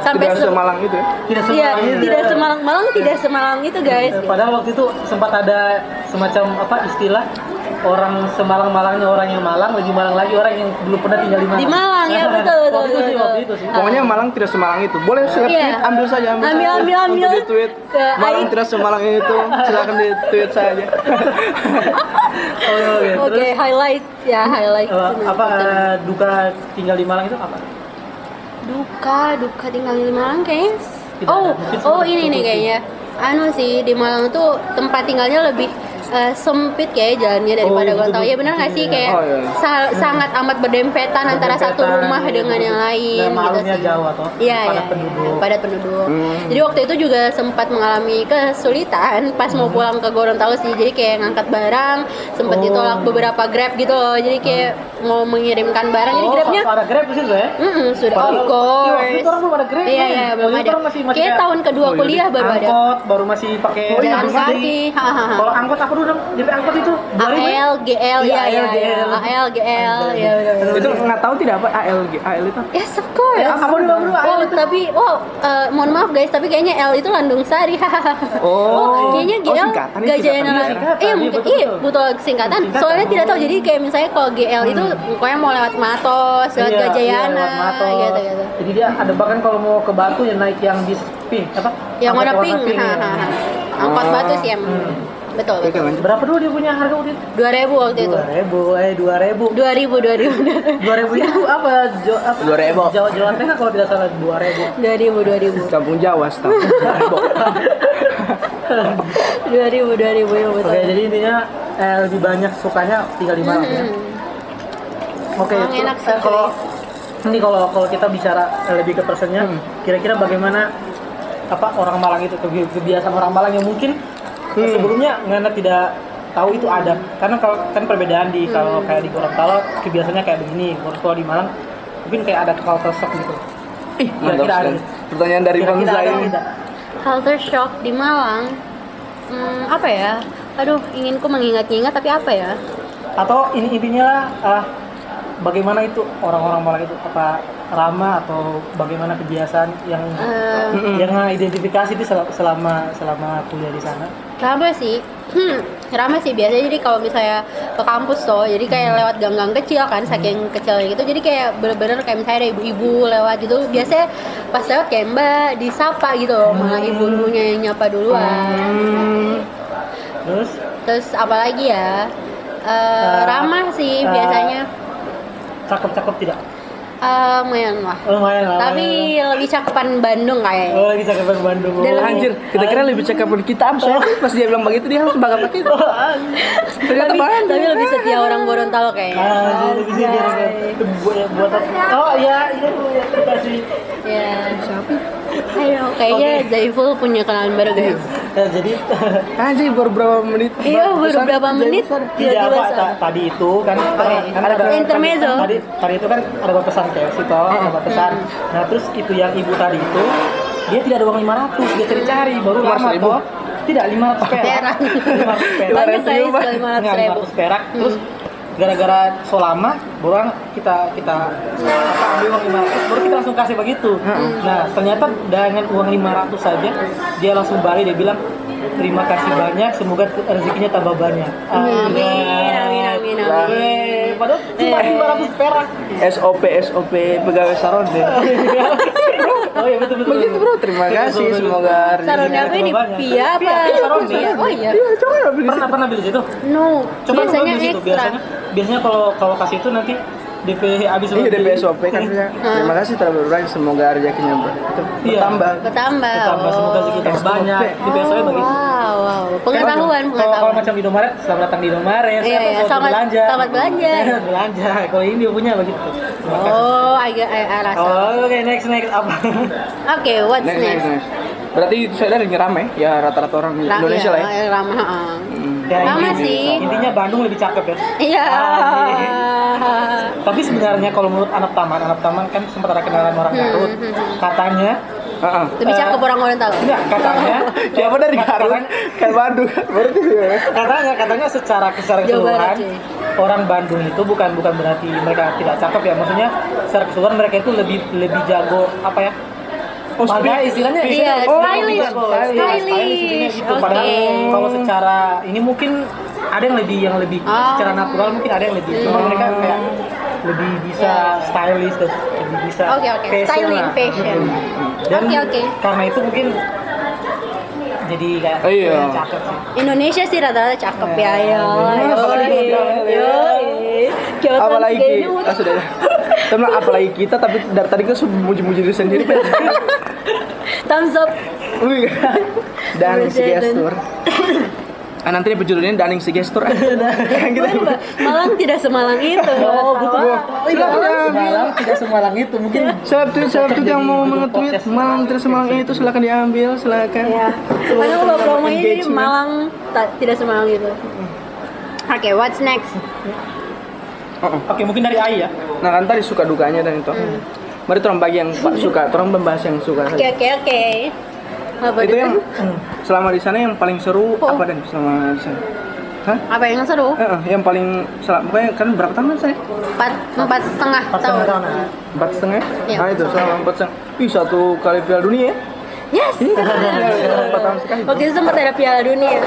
Sampai Tidak se- semalang itu ya. Tidak Iya, semalang itu. tidak semalang Malang tidak semalang itu guys. Padahal waktu itu sempat ada semacam apa istilah orang semalang-malangnya orang yang Malang lebih malang lagi orang yang belum pernah tinggal di Malang. Di Malang, ya, betul, betul, waktu itu sih, betul. waktu itu sih. Pokoknya Malang tidak semalang itu. Boleh Iya. tweet, ambil saja, ambil, Ambil, saja. ambil, ambil. Untuk di tweet. Ke Malang tidak semalang itu. Silakan di tweet saja. Oh. Oke, highlight ya highlight. eh, apa eh, duka tinggal di Malang itu apa? duka duka tinggal di Malang kayaknya Tidak oh ada. Oh ini nih kayaknya anu sih di Malang tuh tempat tinggalnya lebih eh, sempit kayak jalannya daripada Oh, gitu, tahu ya benar nggak gitu, sih ya. kayak Oh, iya. sa- sangat amat berdempetan antara satu rumah iya, dengan yang lain Dan gitu sih jauh atau iya padat iya penduduk. iya, padat penduduk Hmm. jadi waktu itu juga sempat mengalami kesulitan pas mau pulang ke Gorontalo sih jadi kayak ngangkat barang sempat Oh. ditolak beberapa grab gitu loh jadi kayak mau mengirimkan barang jadi Oh, grabnya ada Grab situ ya? Mm-mm, sudah Padahal- of course. Iya, itu orang belum ada Grab, Iya, iya, belum ada. orang masih- masih Kayak tahun kedua iya. kuliah baru ada. angkot baru masih pakai iya, Jalan kaki. Kalau angkot apa dulu dong? DP angkot itu 2000 ya? AL, GL, Iya, ya, ya, AL, ya. GL. GL, ya, ya, ya. Itu nggak tahu tidak apa ALG, AL itu. Yes, of course. Ya, apa dulu, dulu, Oh, tapi, wow, eh, mohon maaf guys, tapi kayaknya L itu Landung Sari. Oh. kayaknya Oh, GL itu, Gajah singkatan. Nalar. Iya. Iya, mungkin, iya, betul singkatan. Soalnya tidak tahu, jadi kayak misalnya kalau GL itu pokoknya mau lewat Matos, lewat Iya, Gajayana, gitu, gitu. Jadi dia ada bahkan kalau mau ke Batu ya naik yang bis pink apa? Yang warna pink, ya. Angkot Oh. batu sih emang. Hmm. Betul, Oke, betul. lanjut. Berapa dulu dia punya harga waktu itu? 2000 waktu itu. Dua ribu, eh dua ribu. 2000 2000 Dua ribu itu apa? Jo, apa? 2000. Jawa Jawa Tengah kalau tidak salah dua ribu. 2000 2000 Kampung Jawa, setahu. 2000 2000 ya betul. Oke, jadi intinya eh, lebih banyak sukanya tinggal di Malang ya. Hmm. Oke, Malang itu, enak sih, eh, kalau ini kalau kalau kita bicara eh, lebih ke persennya, Hmm. kira-kira bagaimana apa orang Malang itu kebi- kebiasaan orang Malang yang mungkin Hmm. sebelumnya Ngana tidak tahu itu ada karena kalau kan perbedaan di kalau Hmm. kayak di Gorontalo kebiasaannya kayak begini kalau di Malang mungkin kayak ada culture shock gitu Ih, Kira-kira ada. Pertanyaan dari Bang Zain. Culture shock di Malang. Hmm, apa ya? Aduh, inginku mengingat-ingat tapi apa ya? atau ini intinya lah ah, bagaimana itu orang-orang Malang itu apa ramah atau bagaimana kebiasaan yang Mm-mm. yang identifikasi itu sel- selama selama kuliah di sana? Rame sih, hmm, rame sih biasanya. Jadi kalau misalnya ke kampus tuh, jadi kayak Hmm. lewat gang-gang kecil kan, saking kecilnya gitu, jadi kayak bener-bener kayak misalnya ada ibu-ibu lewat gitu, biasanya pas lewat kayak mbak disapa gitu, loh, malah Hmm. ibu-ibunya yang nyapa duluan. Hmm. terus? Terus apalagi ya, Eh, Eh, ramah sih eh, biasanya, cakep-cakep tidak Eh, lumayan lah. lumayan lah Tapi lebih cakepan Bandung kayaknya. oh lagi cakepan Bandung Dan Oh. lebih- Anjir, kita kira lebih cakep dari kita, Am. Soalnya pas dia bilang begitu dia langsung bakal pakai itu. Ternyata tapi, Bandung. tapi lebih setia orang Gorontalo kayaknya. Ah, jadi bisa dia buat buat apa? Oh iya, iya tuh ya kasih. Ya. Ayo, kayaknya Zaiful punya kenalan baru guys. Ya, jadi Anjir, baru berapa menit? Iya, baru Besar, berapa jadi menit? besar. tidak apa tadi itu kan Oke. kan ada Intermezzo. kan- tadi tadi itu kan ada pesan kayak situ ada pesan nah terus itu yang ibu tadi itu dia tidak ada uang 500 dia cari-cari baru Lima lama toh tidak 500 perak Perak. 500 perak Banyak guys, ribu, Bang. sekali Enggak, 500 ribu. 500 perak terus gara-gara so lama baru kita kita apa ambil uang 500 baru kita langsung kasih begitu. Nah ternyata dengan uang 500 saja dia langsung balik dia bilang terima kasih banyak semoga rezekinya tambah banyak Amin, amin, amin, amin. Eh, padahal cuma 500 perak SOP SOP pegawai Saronde. oh iya betul betul Begitu bro, terima kasih. Semoga Saronnya apa ini? Banyak. Pia apa? Saronde. Pia. Oh iya. Iya, coba beli. pernah pernah beli situ No, coba biasanya beli situ ekstra. biasanya biasanya kalau kalau kasih itu nanti DP habis Iya. DP SOP kan. Terima kasih telah berbagi. Semoga rezekinya ber- Iya. bertambah. Bertambah. Bertambah semoga rezeki kita SOP. banyak DP SOP begitu Wow, wow. Pengetahuan, Kalau- Kalau pengetahuan. macam di Indomaret, selamat datang di Indomaret. Iya, iya, selamat selamat- belanja. selamat belanja. belanja. Kalau ini dia punya begitu. Oh, agak agak rasa. Oh, oke next next apa? Oke, what's Next, next? next, next. Berarti itu saya dari ramai ya rata-rata orang Indonesia lah ya. iya, Ramah. Ya, Sama ini- sih. Intinya Bandung lebih cakep ya. Iya. Tapi sebenarnya kalau menurut anak taman, anak taman kan sempat ada kenalan orang Hmm, Garut. hmm, hmm. Katanya, Heeh. Lebih cakep orang Gorontalo. enggak katanya, Siapa dari Garut? Kan Bandung. Berarti ya. katanya katanya secara secara keseluruhan orang Bandung itu bukan bukan berarti mereka tidak cakep ya maksudnya secara keseluruhan mereka itu lebih lebih jago apa ya Oh, Padahal speak- istilahnya Iya, istilahnya stylish. jago. Stylish. Stylish, gitu. Oke. Padahal kalau secara ini mungkin ada yang lebih yang lebih Oh. secara natural mungkin ada yang lebih cuma mereka kayak lebih bisa stylish dan lebih bisa Oke, oke. fashion Styling, lah. fashion. dan Oke, oke. karena itu mungkin jadi kayak Oh, iya. cakep sih Indonesia sih rata-rata cakep ya, ya. Iya, apalagi kita. Yo, apalagi ah, sudah Teman apalagi kita tapi dari tadi kita sudah muji-muji diri sendiri Thumbs up. Si Udah, dan- gestur. Ah, nanti di judulnya Daning si gestur. kita Malang tidak semalang itu. Oh, betul. Oh, iya. Malang tidak semalang itu mungkin Siapa tuh siapa tuh yang mau mengetweet. Malang terus Malang itu silakan diambil silakan. Ya. Karena kalau promo ini. Malang tidak semalang itu. Oke, what's next? Oh, oh. oke mungkin dari Ai ya Nah kan tadi suka dukanya dan itu. Mari orang bagi yang pak suka, orang membahas yang suka. Oke, oke, oke. Apa Itu yang Hmm. selama di sana yang paling seru Oh. apa dan selama di sana? Hah? apa yang seru? Eh, eh, yang paling selama pokoknya kan berapa tahun kan saya? Empat empat setengah tahun. tahun Empat setengah? Iya. Nah itu selama empat setengah. Ih satu kali Piala Dunia ya? Yes. Empat tahun sekali. Waktu itu sempat ada Piala Dunia.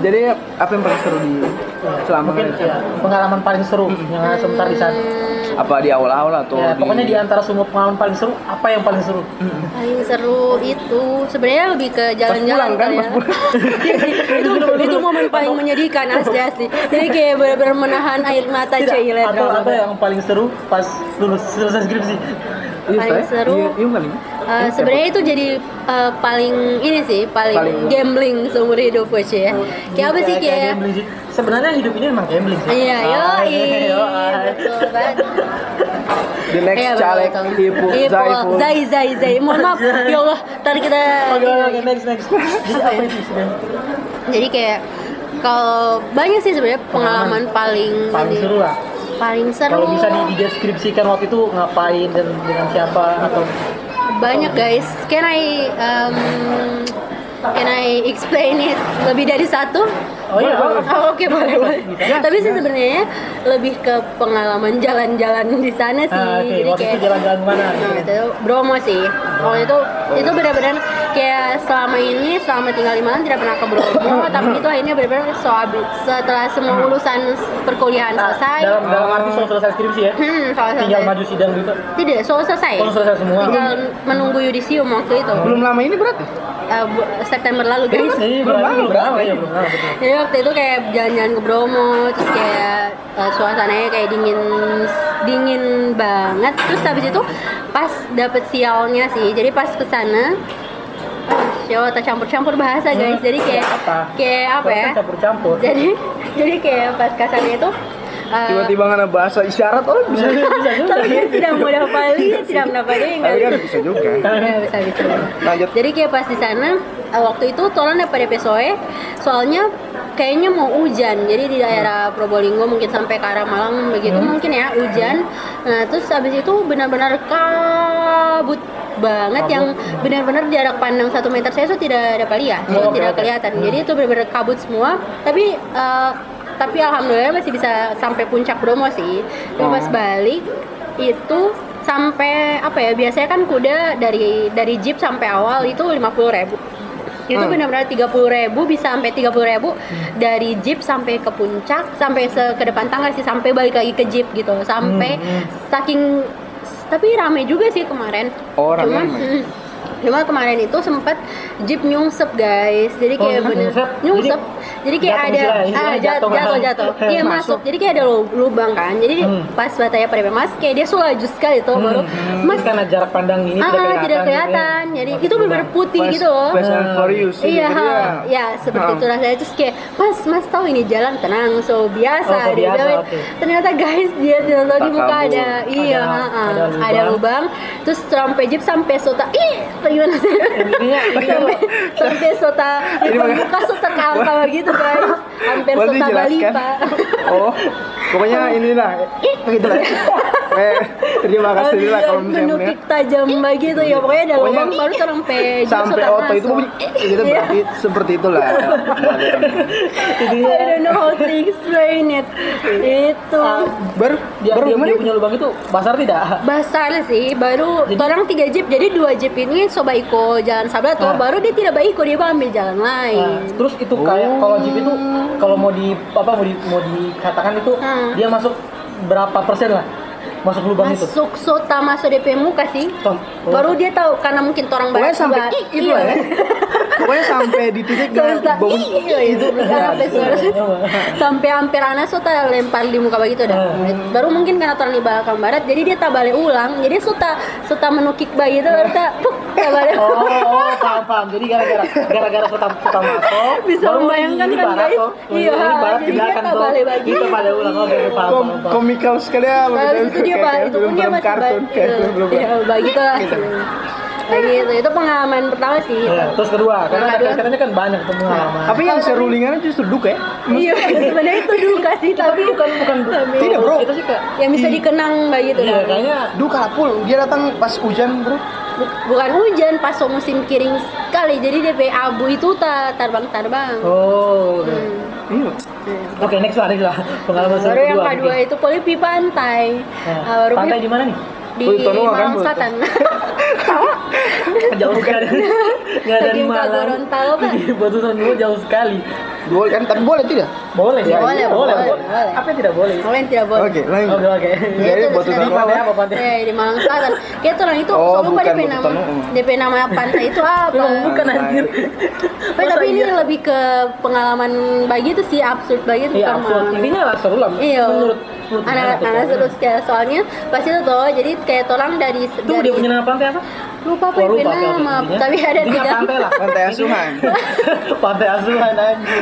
Jadi apa yang paling seru di selama mungkin ya, pengalaman paling seru yang ada sebentar di sana. Apa di awal-awal atau ya, di... pokoknya di antara semua pengalaman paling seru apa yang paling seru? Paling seru itu sebenarnya lebih ke jalan-jalan kan, ya. Iya itu itu momen paling menyedihkan asli asli. Jadi kayak benar-benar menahan air mata lihat atau atau yang paling seru pas lulus selesai skripsi? Iya, paling saya. seru. Iya, iya Eh, sebenarnya itu jadi eh, paling ini sih paling, Paling- gambling seumur hidup gue sih ya. Kayak apa sih kayak sebenarnya hidup ini memang gambling sih Iya, yo, Ah, yo, ah. betul banget. The next Iya, caleg Iya, Zaiful. Zai, Zai, Zai. Mohon maaf, ya Allah, ntar kita. oke oke next next jadi apa itu sebenarnya Jadi kayak kalau banyak sih sebenarnya pengalaman paling paling ini. seru lah Paling seru. kalau bisa di- dideskripsikan waktu itu ngapain dan dengan siapa atau banyak guys. Can I um, can I explain it lebih dari satu? Oh iya Oh, Oke boleh boleh. Bisa. Tapi sih sebenarnya lebih ke pengalaman jalan-jalan di sana sih. Ah, oke Jadi waktu itu kayak jalan-jalan mana Nah, itu Bromo sih. Kalau itu itu benar-benar kayak selama ini selama tinggal di Malang tidak pernah ke Bromo, tapi itu akhirnya benar-benar so habis setelah semua urusan perkuliahan Nah, selesai. dalam dalam arti soal selesai skripsi ya Hmm, soal tinggal selesai. maju sidang gitu Tidak, soal selesai. kalau selesai semua Tinggal menunggu yudisium waktu itu. Belum lama ini berarti? Eh, bu- September lalu guys. Iya, Belum lama, belum lama ya belum lama waktu itu kayak jalan-jalan ke Bromo, terus kayak eh, suasananya kayak dingin dingin banget. Terus habis itu pas dapet sialnya sih. Jadi pas ke sana Siapa campur-campur bahasa guys. Jadi kayak apa kayak apa ya? campur-campur Jadi jadi kayak pas ke sana itu Tiba-tiba nggak ada bahasa isyarat orang bisa. bisa juga tapi kan tidak mendapati, tidak mendapati enggak Tapi kan bisa juga. Ya, bisa bisa. Lanjut. Jadi kayak pas di sana eh, waktu itu tolong dapat DP soe, soalnya kayaknya mau hujan. Jadi di daerah Probolinggo mungkin sampai ke arah Malang begitu mungkin ya hujan. Nah terus habis itu benar-benar kabut banget Kabut. yang benar-benar jarak pandang satu meter saya itu tidak dapat lihat, Oh, oke, tidak oke. kelihatan. Jadi itu benar-benar kabut semua. Tapi eh, tapi alhamdulillah masih bisa sampai puncak Bromo sih. Tapi pas Oh. balik itu sampai apa ya biasanya kan kuda dari dari jeep sampai awal itu 50.000 ribu itu Hmm. benar-benar tiga puluh ribu bisa sampai tiga puluh ribu dari jeep sampai ke puncak sampai se ke depan tangga sih sampai balik lagi ke jeep gitu sampai Hmm, hmm. saking tapi rame juga sih kemarin Oh, rame, Cuman, rame. cuma kemarin itu sempat jeep nyungsep guys jadi Oh, kayak nyungsep? bener Nyungsep? nyungsep jadi kayak jatuh ada ah jatuh jatuh jatuh kan? jatuh iya Masuk. masuk jadi kayak ada lu- lubang kan jadi Hmm. pas batanya pada mas kayak dia sulaju sekali tuh baru Hmm, mas karena jarak pandang ini ah tidak kelihatan, tidak gitu ya. kelihatan jadi itu benar putih gitu loh Fast and Furious ini Iya, ya. seperti Ha. itu rasanya terus kayak mas mas tahu ini jalan tenang so biasa Oh, so dia biasa, bilang. oke. ternyata guys dia tidak tahu di muka ada iya Ada- lubang. lubang terus sampai jeep sampai sota ih gimana sih? Intinya- sampai sampai sota Ini di mah- muka sota kalah gitu guys. Hampir sota Bali dijelaskan? pak. Oh, pokoknya inilah. Gitu lah. Eh, terima kasih lah kalau misalnya menukik tajam begitu ya. Pokoknya ada Pokoknya lubang baru sampai sampai otot itu bunyi itu Iya. berarti seperti itulah. I don't know how to explain it. Itu. Baru Dia, baru dia, punya lubang itu besar tidak? besar sih baru Jadi- orang tiga jeep. Jadi dua jeep ini coba iko jalan sabar tuh Ah. baru dia tidak baik iko dia ambil jalan lain Nah, terus itu kayak kalau jeep itu kalau mau di apa mau di mau dikatakan itu Hmm. dia masuk berapa persen lah masuk lubang itu? masuk sota masuk DP muka sih Tom. Oh. baru dia tahu karena mungkin orang banyak sampai juga- "Ih", itu iya. ya. Pokoknya sampai di titik tak, bau iya itu sampai suara sampai hampir anak suta lempar di muka begitu dah. Hmm. Baru mungkin karena orang di belakang barat, jadi dia tak balik ulang. Jadi suta suta menukik bayi itu baru tak tak balik. Oh, oh, paham paham. Jadi gara-gara gara-gara suka suka masuk. Bisa membayangkan kan, barat guys? tuh. Iya, Ini barat belakang tak tuh. balik lagi. Kita pada ulang. Paham, paham. komikal sekali ya. Dia kayak- ba- itu pun dia masih kartun ba- kayak iya, iya, begitu lah. Begitu, itu pengalaman pertama sih. Ya, terus kedua, karena katanya kan banyak tuh pengalaman. Tapi yang serulingannya justru duka ya. Iya, sebenarnya itu duka sih, tapi bukan bukan Tapi- Tidak, bro. Itu sih kayak yang bisa dikenang begitu Iya, dah. kayaknya Duka pul. Dia datang pas hujan bro. Bu- bukan hujan pas musim kering sekali jadi DP abu itu tak terbang-terbang Oh, udah. Hmm. Oke, next lah, next lah. Pengalaman seru baru yang kedua. itu polipi pantai Nah, Ah, baru pantai di mana nih? di Oh, kan, Malang? Selatan Jauh sekali. Nggak dari Malang. Gorontalo, Pak. Di Batu Nuwo jauh sekali. Boleh kan? Tapi boleh tidak? Boleh, Ya, ya, boleh, boleh, boleh, boleh. boleh. Apa yang tidak boleh? Kalian tidak boleh Oke, lanjut. Oke, oke. Jadi Itu Batu sudah Di pantai apa? apa pantai? Eh, di Malang Selatan. Kayak tuh orang itu, Oh, so lupa bukan DP nama. DP nama pantai itu apa? Memang bukan anjir. Tapi, ini iya? lebih ke pengalaman bagi itu sih absurd bagi itu Iya, absurd. Intinya lah seru lah. Iya. Menurut menurut anak gimana tuh anak soalnya? terus ya soalnya pas itu tuh jadi kayak tolong dari dari dia punya nama pantai apa? Lupa apa Oh, lupa, nama tapi ada intinya tiga pantai lah. Pantai asuhan. pantai asuhan anjir.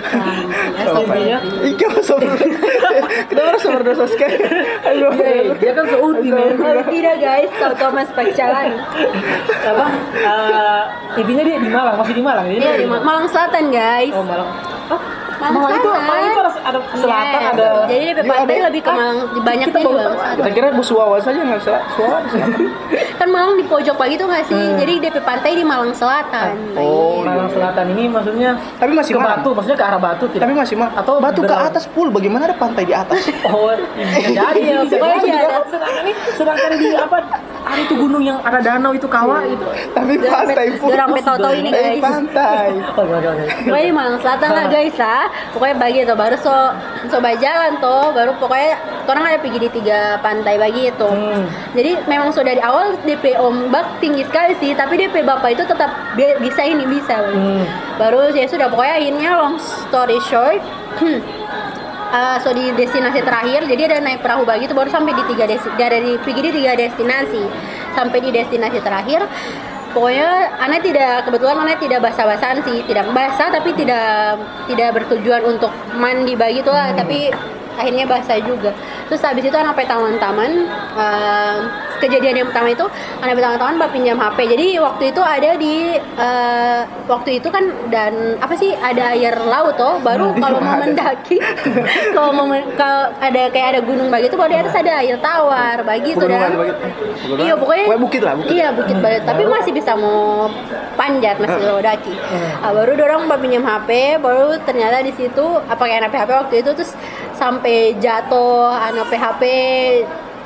Intinya Ika masuk. Kita harus berdosa sekali. Aduh. Iya, dia kan seuti men. oh, tidak guys tahu Thomas pacaran Apa? eh, intinya dia di Malang, masih di Malang. Jadi iya di Ma- Malang Selatan guys Oh, Malang. Malang Malang itu. Malang itu ada, ada selatan, Yes. ada jadi DP Iya, pantai ada- lebih ke Malang banyak kita di Malang. Selatan Kita kira Bu Suwawa saja nggak salah. Suwawa di selatan. kan Malang di pojok pagi tuh nggak sih jadi DP pantai di Malang Selatan Oh, Malang Selatan ini maksudnya Tapi masih ke Malang. Batu, maksudnya ke arah Batu tidak? Tapi masih mah. Atau batu ke atas pul. Bagaimana ada pantai di atas? Oh, jadi ya. Ini, sedangkan di apa? Ada itu gunung yang ada danau itu kawah itu. Tapi pantai pul. Orang petoto ini guys pantai. Pokoknya Malang Selatan lah guys lah Pokoknya bagi itu baru so coba jalan tuh baru pokoknya orang ada pergi di tiga pantai bagi itu Hmm. jadi memang sudah dari awal DP ombak tinggi sekali sih tapi DP bapak itu tetap bi- bisa ini bisa Hmm. baru ya sudah pokoknya akhirnya long story short eh, so di destinasi terakhir jadi ada naik perahu bagi itu baru sampai di tiga desi dari pergi di tiga destinasi. Sampai di destinasi terakhir pokoknya anak tidak kebetulan anak tidak basah-basahan sih. Tidak basah tapi tidak tidak bertujuan untuk mandi bagi itu lah tapi akhirnya basah juga. Terus habis itu anak taman-taman eh, kejadian yang pertama itu anak taman-taman bapak pinjam HP jadi waktu itu ada di eh, waktu itu kan dan apa sih ada air laut toh baru kalau mau mendaki kalau mau men- kalau ada kayak ada gunung bagi itu baru di atas ada air tawar bagi itu dan begitu. Iya pokoknya bukit lah, bukit. iya bukit banget. Tapi masih bisa mau panjat masih mau daki ah, baru dorong mbak pinjam HP baru ternyata di situ apa kayak anak PHP waktu itu terus sampai jatuh anak PHP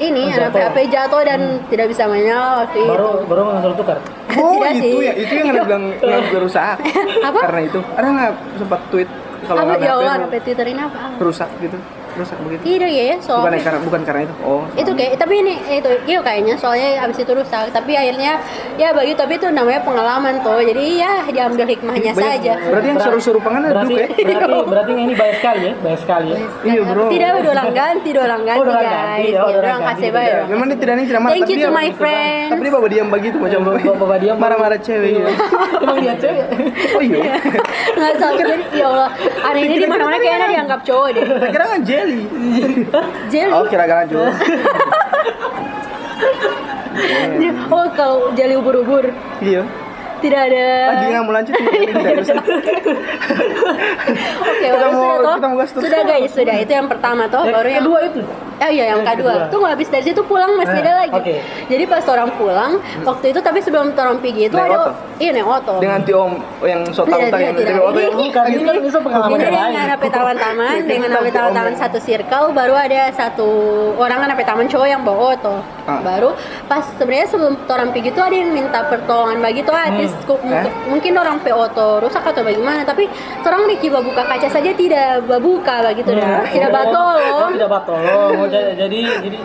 ini Oh, anak jatuh. PHP jatuh dan tidak bisa menyala waktu itu Baru baru nggak tukar. Oh Tidak itu sih. ya, itu yang ada bilang nggak berusaha. Apa? Karena itu, ada nggak sempat tweet kalau apa nggak ya Allah HP anak Twitter ini apa rusak gitu, rusak begitu. tidak ya Bukan soalnya karena bukan karena itu. Oh. itu kayak tapi ini itu iya kayaknya soalnya abis itu rusak tapi akhirnya ya bagi tapi itu namanya pengalaman tuh jadi ya diambil hikmahnya Banyak- saja Berarti yang seru-seru pengen Berarti ya? berarti berarti ini bayar sekali ya, bayar sekali ya. Iya bro. tidak udah orang ganti udah orang ganti Oh, udah orang guys ganti, ya orang kasih ganti, bayar. Memang dia tidak nih tidak marah. Thank tapi you to dia- my friends. Tapi dia bawa diam begitu macam Bawa- bawa diam. marah-marah cewek ya. Emang dia cewek. Oh iya. nggak jadi ya Allah aneh ini di mana mana kayaknya dianggap cowok deh kira kan jelly. jelly Oh kira kira juga. oh kalau jelly ubur-ubur Iya. Tidak ada Lagi nggak mau lanjut ini oke Kita mau- kita mau gas terus. sudah guys sudah itu yang pertama toh baru yang kedua itu. Eh iya yang kedua. kedua. Tuh habis dari situ pulang masih Eh, ada lagi. Jadi pas orang pulang waktu itu tapi sebelum orang pergi itu ada iya naik oto. Dengan ti om yang so tahu yang tidak, dari waktu Ini- Bukan, ini kan bisa pengalaman Ini yang lain. dengan anak taman-taman, dengan Kita anak om. taman-taman satu circle, baru ada satu orang anak taman cowok yang bawa oto. Ah. Baru pas sebenarnya sebelum orang pergi itu ada yang minta pertolongan bagi tuh artis Mungkin, Eh? mungkin orang pe oto rusak atau bagaimana, tapi orang di kiba buka kaca saja tidak buka begitu dah, tidak Oh, batolong. tidak batolong. Oh, jadi jadi jadi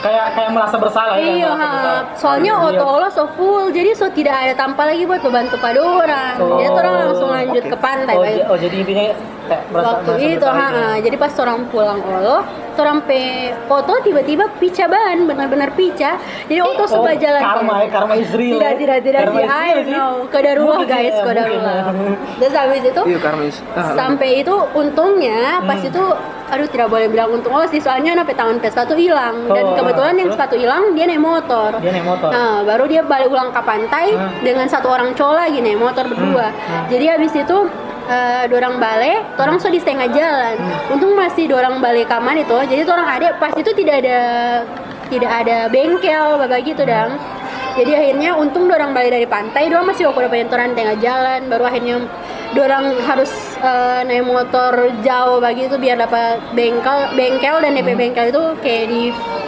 kayak kayak merasa bersalah ya. Iya, merasa bersalah. soalnya Iya. oto lo so full, jadi so tidak ada tanpa lagi buat membantu pada orang. Oh, jadi orang langsung lanjut oke. ke pantai. Oh, oh, jadi intinya kayak merasa waktu merasa itu ha, ya. ha. jadi pas orang pulang olo orang pe foto tiba-tiba pica ban benar-benar pica jadi oto Oh, suka jalan karma ya, karma is real. tidak ya. tidak tidak Karma sih I sih. know kodarullah Mungkin guys ya, kodarullah mungkin. terus habis itu Iya karmis. Ah, sampai itu untungnya pas Hmm. itu aduh tidak boleh bilang untung oh sih soalnya nape tangan pe sepatu hilang dan Oh, kebetulan yang sepatu hilang dia naik motor Dia naik motor. Nah, baru dia balik ulang ke pantai Hmm. dengan satu orang cowok lagi naik motor berdua. Hmm. Jadi habis itu eh dua orang balik, orang so di setengah jalan. Hmm. Untung masih dua orang balik kaman itu. Jadi orang ada pas itu tidak ada tidak ada bengkel bapak gitu dang. Jadi akhirnya untung dua orang balik dari pantai, dua masih waktu dapat orang tengah jalan, baru akhirnya dua orang harus eh, naik motor jauh begitu biar dapat bengkel bengkel dan DP bengkel itu kayak di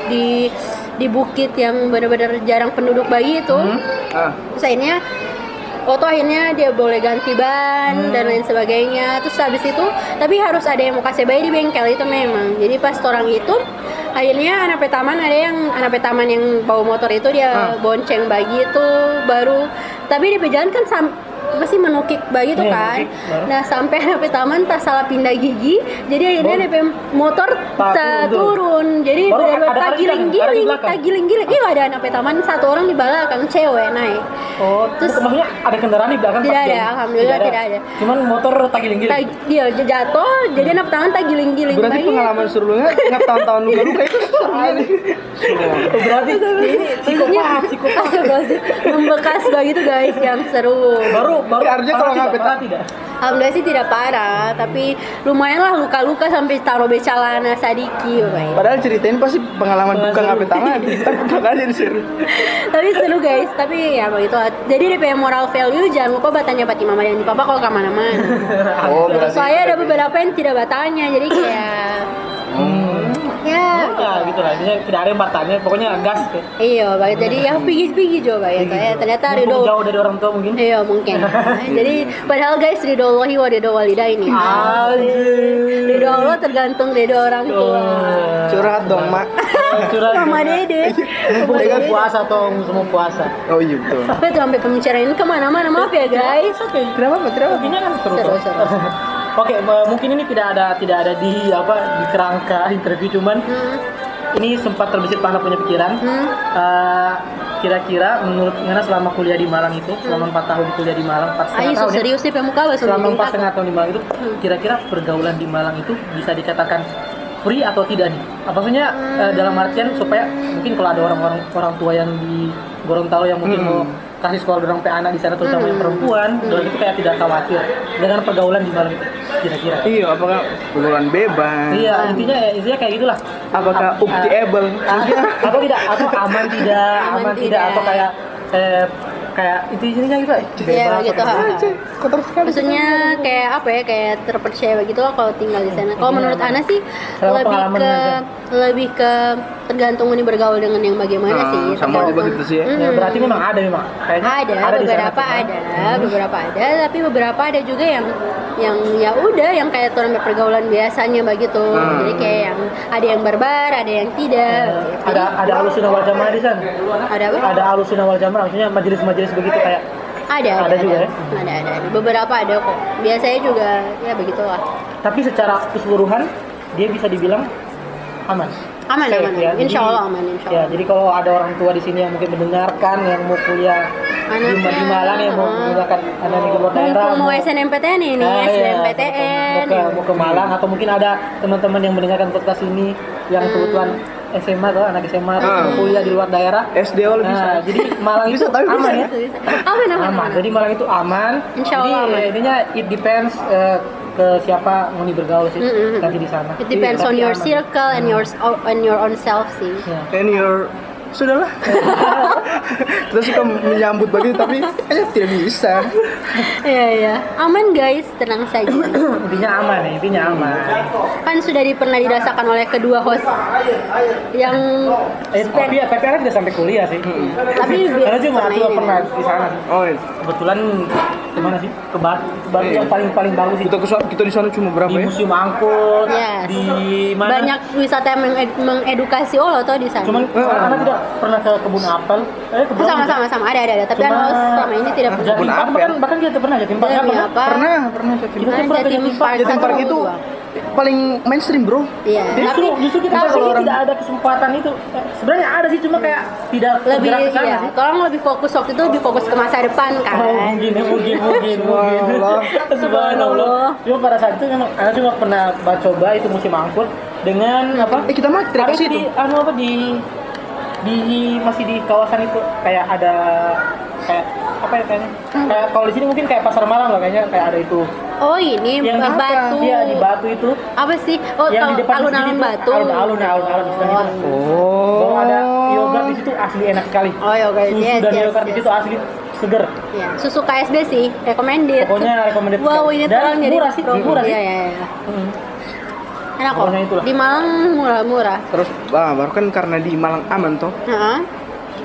di di bukit yang benar-benar jarang penduduk bagi itu. Ah, Terus akhirnya Oto akhirnya dia boleh ganti ban dan lain sebagainya. Terus habis itu, tapi harus ada yang mau kasih bayi di bengkel itu memang. Jadi pas orang itu, akhirnya anak petaman ada yang anak petaman yang bawa motor itu dia Ah. bonceng bagi itu baru. Tapi di jalan kan sam apa sih menukik bagi itu Iya, kan. menukik. Nah sampai anak petaman tak salah pindah gigi, jadi akhirnya Baru. DP motor Tak turun. Jadi benar-benar tak di giling-giling, tak giling-giling. Iya ada anak petaman satu orang di belakang cewek naik. Oh, Terus- maksudnya ada kendaraan di belakang Tidak ada, dia- alhamdulillah tidak ada. Cuman motor tak giling-giling. Dia jatuh, jadi anak tangan tak giling-giling. berarti Bayi- pengalaman serunya ingat tahun-tahun luka-luka itu serunya nih. Oh, berarti ini psikopat, psikopat. Membekas begitu guys yang seru. Baru baru Tapi artinya kalau nggak parah tidak. Alhamdulillah sih tidak parah, tapi lumayan lah luka-luka sampai taruh becalana sadiki, baik. Padahal ceritain pasti pengalaman bukan ngapain tangan. Tapi jadi seru. tapi seru guys, tapi ya begitu. Jadi DP moral value jangan lupa bertanya pati mama dan di papa kalau ke mana-mana. Oh, berarti. Soalnya ada beberapa yang tidak bertanya, jadi kayak Hmm. Ya Ya gitu lah, intinya tidak ada yang bertanya, pokoknya gas. ya. Iya, baik. Jadi ya pergi-pergi coba ya. Ya, ternyata Ridho jauh dari orang tua mungkin. Iya mungkin. Jadi padahal guys ridho Allahi wa ridho walidaini. Anjir. Ridho Allah tergantung ridho orang tua. Curhat dong, Mak. Curhat Sama dede. Semua dede. puasa atau semua puasa. Oh iya betul. Itu sampai pembicaraan ini ke mana-mana maaf ya guys. Oke, Kenapa? Kenapa? Intinya kan seru. Seru, Oke, m- mungkin ini tidak ada tidak ada di apa di kerangka interview cuman Hmm. ini sempat terbesit pada punya pikiran. Hmm. Eh, kira-kira menurut Ngana selama kuliah di Malang itu, selama empat tahun kuliah di Malang, empat setengah Ayo tahun ya? serius pemuka bahasa selama empat setengah tahun di Malang itu kira-kira pergaulan di Malang itu bisa dikatakan free atau tidak nih? Apa maksudnya eh, dalam artian supaya mungkin kalau ada orang-orang orang tua yang di Gorontalo yang mungkin mau kasih sekolah pe anak di sana terutama yang perempuan, orang itu kayak tidak khawatir dengan pergaulan di Malang itu kira-kira. Iya, apakah bulan bebas? Iya, intinya intinya kayak gitulah. Apakah Ap- uktiable? Ah, atau tidak atau aman tidak Aman aman, tidak. tidak. atau kayak eh, kayak itu intinya gitu Iya begitu. ha. Kotor sekali. Maksudnya kayak apa ya kayak terpercaya begitu lah kalau tinggal di sana. Kalau menurut Ana sih lebih ke lebih ke tergantung ini bergaul dengan yang bagaimana Nah, sih. sama juga tergantung. gitu sih ya. Ya, berarti memang ada memang kayaknya ada, sana beberapa ada beberapa ada tapi beberapa ada juga yang yang ya udah yang kayak orang pergaulan biasanya begitu Hmm. jadi kayak yang ada yang barbar ada yang tidak gitu. ada ada alusin awal jamaah di sana ada apa ada alusin awal jamaah maksudnya majelis-majelis begitu kayak? Ada ada Ada juga ada. ya? ada ada ada. Beberapa ada kok. Biasanya juga ya begitulah. Tapi secara keseluruhan dia bisa dibilang aman. Aman Safe, aman ya. insya Allah aman insya ya Allah. jadi kalau ada orang tua di sini yang mungkin mendengarkan yang mau kuliah Anaknya, di Malang yang mau menggunakan anak di luar daerah mumpung mau SNMPTN ini Ah, SNMPTN mau ke, mau ke Malang atau mungkin ada teman-teman yang mendengarkan podcast ini yang kebetulan SMA atau anak SMA Hmm. mau kuliah di luar daerah SDO lebih bisa. Nah, jadi Malang itu Bisa, tapi aman bisa. ya. Bisa, bisa. aman aman, aman. aman. Jadi Malang itu aman. Insya Jadi Allah aman. eh, intinya it depends eh, ke siapa mau bergaul sih Mm-mm. nanti di sana. It depends Iya, on your aman. circle and your on your own self sih. Ya. and your sudahlah kita suka menyambut begitu tapi kayaknya tidak bisa Iya iya. Aman guys, tenang saja. Intinya aman ya, intinya aman. kan sudah pernah dirasakan oleh kedua host yang Eh, tapi ya, tapi kan tidak sampai kuliah sih. tapi Karena cuma ini. pernah di sana. oh iya. Kebetulan ke mana sih? Ke Batu. Ke Batu Iya. yang paling paling bagus sih. kita ke kita di sana cuma berapa Di ya Museum Angkut, Yes. di mana? banyak wisata yang menged- mengedukasi oh toh di sana. Cuman karena tidak pernah ke kebun apel. Eh, kebun sama sama sama ada ada ada tapi Cuma- Anwar selama ini tidak pernah. Kebun Park apel. bahkan bahkan kita pernah Jatim Park Demi nggak pernah. apa? pernah pernah Jatim Kita Nah, pernah Jatim Park. Park Jatim Park itu paling mainstream bro Iya. Justru, Tapi justru kita kalau tidak ada kesempatan itu. Eh, Sebenarnya ada sih, cuma kayak tidak lebih sana iya, sih. tolong lebih fokus waktu itu lebih fokus ke masa depan kan. Oh, mungkin, mungkin, mungkin, mungkin. Subhanallah. Subhanallah. Cuma pada saat itu memang, saya cuma pernah ba- coba itu musim angkut dengan apa? eh kita mah tidak ke Harus situ di, anu apa di di masih di kawasan itu kayak ada kayak apa ya kayaknya kayak kalau di sini mungkin kayak pasar malam lah kayaknya kayak ada itu Oh ini yang di batu. iya di batu itu Apa sih? Oh yang di depan alun-alun batu. alun-alun ya alun-alun oh Bahwa ada yogurt di situ asli enak sekali Oh yogurt, susu yes, dan yes, yogurt di situ asli seger Ya, susu KSB sih, recommended. Pokoknya recommended Wow, ini Dan tolong jadi murah sih, murah sih. Iya, iya, iya. Hmm. Enak kok. Di Malang murah-murah. terus ah, baru kan karena di Malang aman toh Heeh.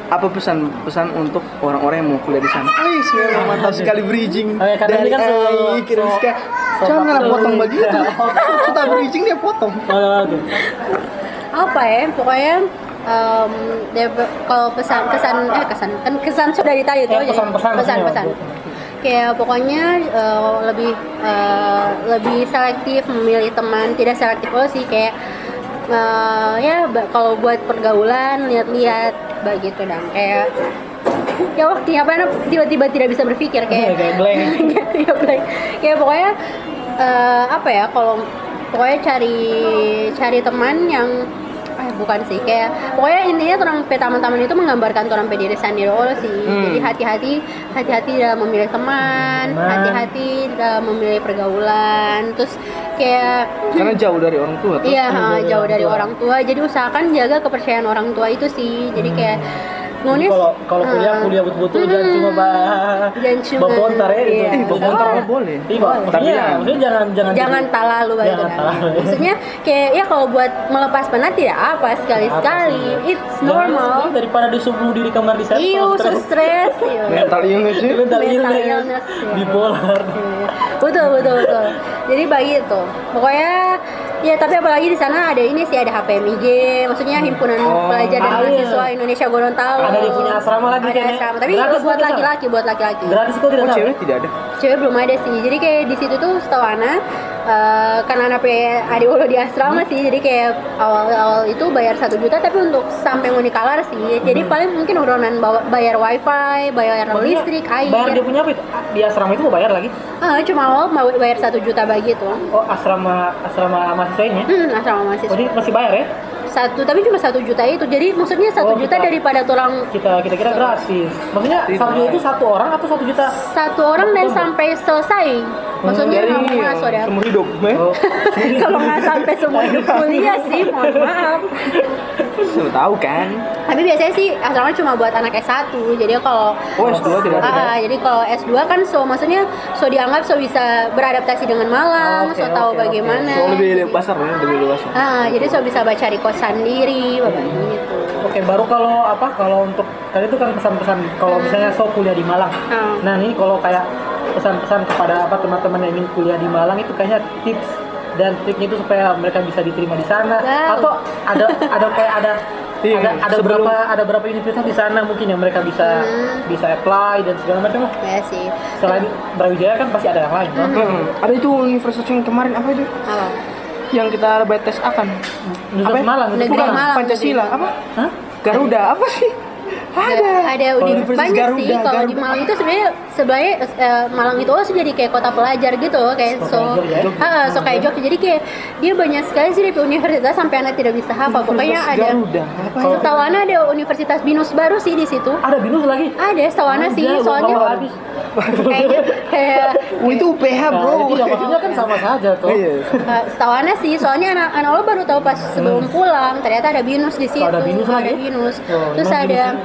apa pesan-pesan untuk orang-orang yang mau kuliah di sana? Ais, memang mantap sekali bridging Oh, ya, karena dari ini kan so- Ai ke so- so Jangan fakta. potong begitu. Kita bridging dia potong. Apa ya? Pokoknya em, dia- kalau pesan kesan eh kesan kan kesan sudah ditanya tuh Ya, pesan-pesan pesan maksudnya. pesan kayak pokoknya eh, lebih eh, lebih selektif memilih teman tidak selektif oh sih kayak eh, ya kalau buat pergaulan lihat-lihat begitu dong kayak ya waktu apa tiba-tiba tidak bisa berpikir kayak Kayak blank. ya blank. kayak pokoknya eh, apa ya kalau pokoknya cari cari teman yang bukan sih kayak pokoknya intinya orang teman-teman itu menggambarkan orang diri sendiri oh sih Hmm. jadi hati-hati hati-hati dalam memilih teman hati-hati dalam memilih pergaulan terus kayak Karena jauh dari orang tua tuh. Iya, jauh dari jauh orang dari tua. orang tua. Jadi usahakan jaga kepercayaan orang tua itu sih. Jadi kayak Jadi nulis kalau kalau kuliah ah, kuliah betul-betul jangan hmm, cuma bah jangan cuma- babontar ya iya. itu. Eh, babontar mah boleh. Iya, maksudnya, Tapi ya- maksudnya jangan jangan jangan talalu Jangan gitu kan. Maksudnya kayak ya kalau buat melepas penat tidak apa sekali-sekali. It's Jangan normal. sih, daripada disubuh diri kamar di sana. Iyo, so stress. iyo. Mental illness sih. mental Mental illness, iya. bipolar. Iya. betul betul betul jadi bagi itu pokoknya ya tapi apalagi di sana ada ini sih ada HPMIG maksudnya himpunan Oh, pelajar dan ah, iya. mahasiswa Indonesia Gorontalo Ada dia punya asrama lagi ada kayaknya. asrama tapi Gratis itu buat laki-laki buat laki-laki Gratis kok tidak Oh, cewek tidak ada. cewek belum ada sih jadi kayak di situ tuh setahu Ana eh, karena anak adik Olo di asrama sih jadi kayak awal-awal itu bayar satu juta tapi untuk sampai unikalar sih jadi paling mungkin urunan bayar wifi bayar Maksudnya, listrik air Bayar dia punya apa itu? Di asrama itu mau bayar lagi? Ah, cuma awal mau bayar satu juta bagi itu Oh, asrama asrama mahasiswanya. hmm, asrama mahasiswa Oh, masih bayar ya? Satu tapi cuma satu juta itu jadi maksudnya satu Oh, juta kita- daripada tulang Kita kita kira gratis. Maksudnya satu juta itu satu orang atau satu juta? satu orang dan sampai selesai maksudnya Dari nggak mau masuk ya seumur hidup. eh. Oh, kalau nggak sampai semua hidup kuliah sih mohon maaf Sudah tahu kan. tapi biasanya sih asrama cuma buat anak S1 jadi kalau Oh, S2 tidak ada. Ah, jadi kalau S2 kan so maksudnya so dianggap so bisa beradaptasi dengan Malang, Oke, so tahu oke. bagaimana. So lebih besar ya, lebih luas. Ah, jadi so bisa baca cari kosan sendiri, bapak gitu. Oke, baru kalau apa? Kalau untuk tadi itu kan pesan-pesan kalau misalnya so kuliah di Malang. Ah. Nah, ini kalau kayak pesan-pesan kepada apa teman-teman yang ingin kuliah di Malang itu kayaknya tips dan triknya itu supaya mereka bisa diterima di sana Wow. atau ada ada kayak ada Iya, ada ada sebelum- berapa ada berapa universitas di sana mungkin yang mereka bisa Hmm. bisa apply dan segala macam Ya sih. selain Brawijaya kan pasti ada yang lain toh. Hmm. Ada itu universitas yang kemarin apa itu? Apa? Yang kita bayar tes akan. Apa ya? Malang Negeri Malang. Pancasila apa? Hah? Garuda apa sih? Ada. ada di banyak Garuda, sih kalau di. Malang itu sebenarnya sebenarnya eh, Malang itu oh jadi kayak kota pelajar gitu kayak so pelajar ya? So kayak Jogja jadi kayak dia banyak sekali sih di universitas sampai anak tidak bisa hafal pokoknya ada setahu Ana ada Universitas Binus baru sih di situ ada binus lagi ada setahu Ana sih soalnya kayaknya kayak Oh, itu UPH Nah, bro. itu ya maksudnya kan sama saja tuh. Iya. Eh, setahu Ana sih, soalnya anak anak lo baru tahu pas sebelum pulang, ternyata ada binus di situ. Hmm. ada binus ada lagi? binus. Oh, Terus ada binusnya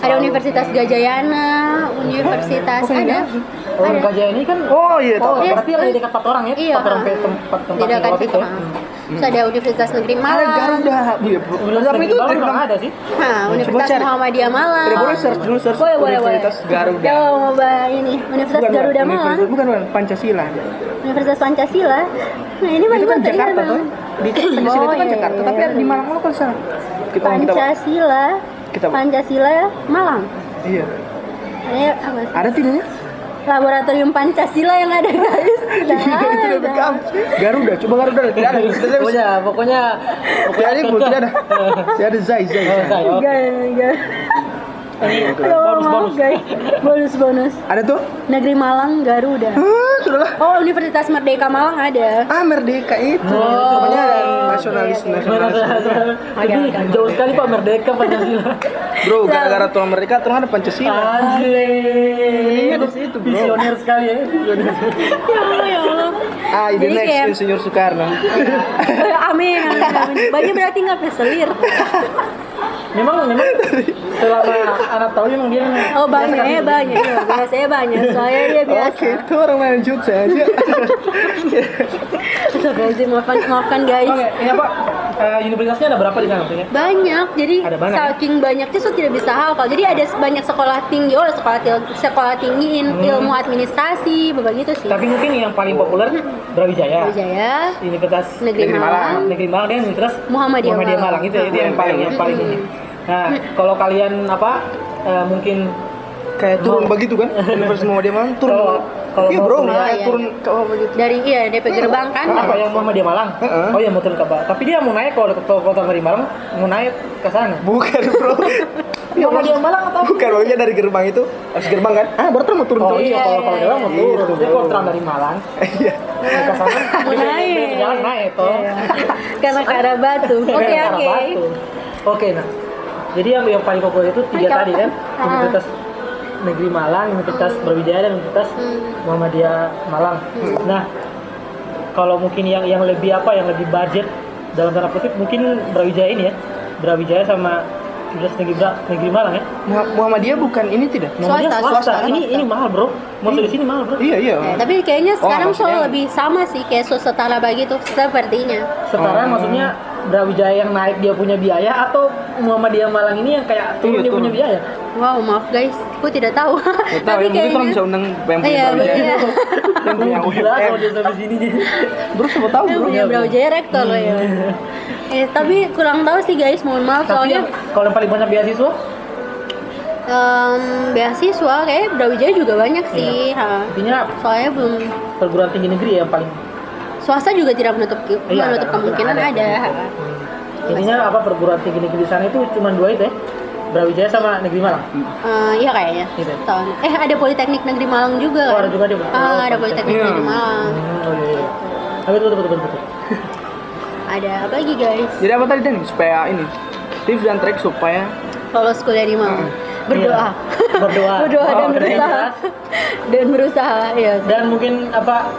ada Universitas Gajayana, Universitas Oh, ada. Oh, ada. Gajah ini kan Oh iya Oh. Iya. berarti yang di dekat Patorang ya? Iya, Patorang ha. kayak tempat tempat Di dekat itu. Terus ada Universitas Negeri Ada Malang. Garuda. Iya. Universitas Tapi itu Negeri Malang dari memang ada sih. Nah, Universitas. Muhammadiyah Malang. Tidak boleh search dulu search Boleh, boleh, boleh. Universitas Garuda. Ya, mau bah ini Universitas Bukan, Garuda bukan, Malang, Universitas- Bukan, bukan, Pancasila. Universitas Pancasila. Nah, ini Itu banyak kan Jakarta tuh. Di Pancasila Oh, itu kan iya, Jakarta, iya, tapi iya. ada di Malang lo kan sana. Pancasila. Kita- Pancasila Malang. Iya. Ada apa? sih? Ada tidaknya? Laboratorium Pancasila yang ada guys. Nah, Itu bekam. Garuda, coba Garuda. Tidak ada. Pokoknya pokoknya Tidak ada. Tidak ada. Tidak ada Zai, Zai. Oh, Zai. Enggak, enggak. Bonus bonus. guys. Bonus bonus. Ada tuh? Negeri Malang Garuda. Ah, sudahlah. Oh, Universitas Merdeka Malang ada. Ah, merdeka itu. Oh. Namanya nasionalis, nasionalis. Jadi jauh sekali Pak Merdeka Pancasila. Bro, gara-gara tuh merdeka, tuh ada Pancasila. Anjir. Di situ, bro. Visioner sekali ya. Ya Allah, ya Allah. Ah, ide Jadi next kayak- Insinyur Soekarno. Amin, amin, amin. Banyak berarti nggak peselir. Memang memang selama anak tahu memang dia Oh banyak, ya banyak. Ya, biasanya banyak. Soalnya dia biasa. Oke, itu orang main jokes aja. Astagfirullahaladzim, maafkan, maafkan guys. Oke, ini apa? Eh, universitasnya ada berapa di sana maksudnya? Banyak, jadi Ada banyak, ya? saking banyaknya so tidak bisa hafal. Jadi ada banyak sekolah tinggi, oh sekolah tinggi, sekolah tinggi in- ilmu administrasi, begitu sih. Hmm. Tapi mungkin yang paling populer Brawijaya. Wijaya, Universitas Negeri Negeri Malang, Malang. Negeri Malang dan Universitas Muhammadiyah Muhammadiyah Malang. Malang itu itu yang paling yang paling ini. Nah, kalau kalian apa eh, mungkin Kayak turun begitu kan? Universitas Muhammadiyah Malang turun. Kalau- kalau Iya, mau bro, kuliah, kayak iya, turun ke bawah begitu. dari iya DP gerbang kan. apa yang Muhammadiyah Malang? Heeh. Oh iya mau turun ke bawah. Tapi dia mau naik kalau ke kota dari Malang mau naik ke sana. Bukan, bro. Muhammadiyah Malang atau Bukan, maksudnya dari gerbang itu. Habis gerbang kan? Ah, baru mau turun Oh terus. iya, kalau kalau jalan mau Iya, turun. Tapi kalau terang dari Malang Iya. ke sana Mau naik. jalan naik toh. Karena ke arah batu. Oke oke. Oke, nah. Jadi yang yang paling populer itu tiga tadi kan, ah. Negeri Malang, Universitas Brawijaya dan Universitas Hmm. Muhammadiyah Malang. Nah, kalau mungkin yang yang lebih apa, yang lebih budget dalam tanda kutip mungkin Brawijaya ini ya, Brawijaya sama Universitas Negeri Bra- Negeri Malang ya. Muha- Muhammadiyah bukan ini tidak? Muhammadiyah Swasta, swasta. swasta. Ini ini mahal bro. Masuk di sini mahal bro. Iya, iya. Eh, tapi kayaknya Oh, sekarang so maksudnya- lebih sama sih kayak so setara begitu sepertinya. Setara Oh. maksudnya Brawijaya yang naik dia punya biaya atau Muhammadiyah Malang ini yang kayak turun Iya, dia punya turun. biaya? Wow, maaf guys, aku tidak tahu. Nggak tahu ya, mungkin orang bisa undang yang punya Iya, Brawijaya. iya. Yang punya Gila kalau dia sampai sini. Bro, siapa tahu, Yang bro. punya Brawijaya rektor loh ya. Eh, tapi kurang tahu sih guys, mohon maaf Tapi soalnya yang kalau yang paling banyak beasiswa em, beasiswa kayak Brawijaya juga banyak Iya. sih. ha. intinya Soalnya belum perguruan tinggi negeri ya yang paling swasta juga tidak menutup Iya, menutup ada, kemungkinan ada. ada. ha. Hmm. intinya apa perguruan tinggi negeri di sana itu cuma dua itu ya Brawijaya sama Negeri Malang Eh, iya kayaknya. Gitu. Tahun. Eh ada Politeknik Negeri Malang juga. Oh, kan? ada juga dia. Ah, ada Oh, Politeknik Iya. Negeri Malang. Hmm, oh iya, iya. Ah, betul betul betul betul Ada apa lagi guys? Jadi apa tadi Dan? Supaya ini tips dan trik supaya Lolos kuliah di Malang. Berdoa. Iya. Berdoa. Berdoa dan Oh, berusaha. dan berusaha, ya. dan mungkin apa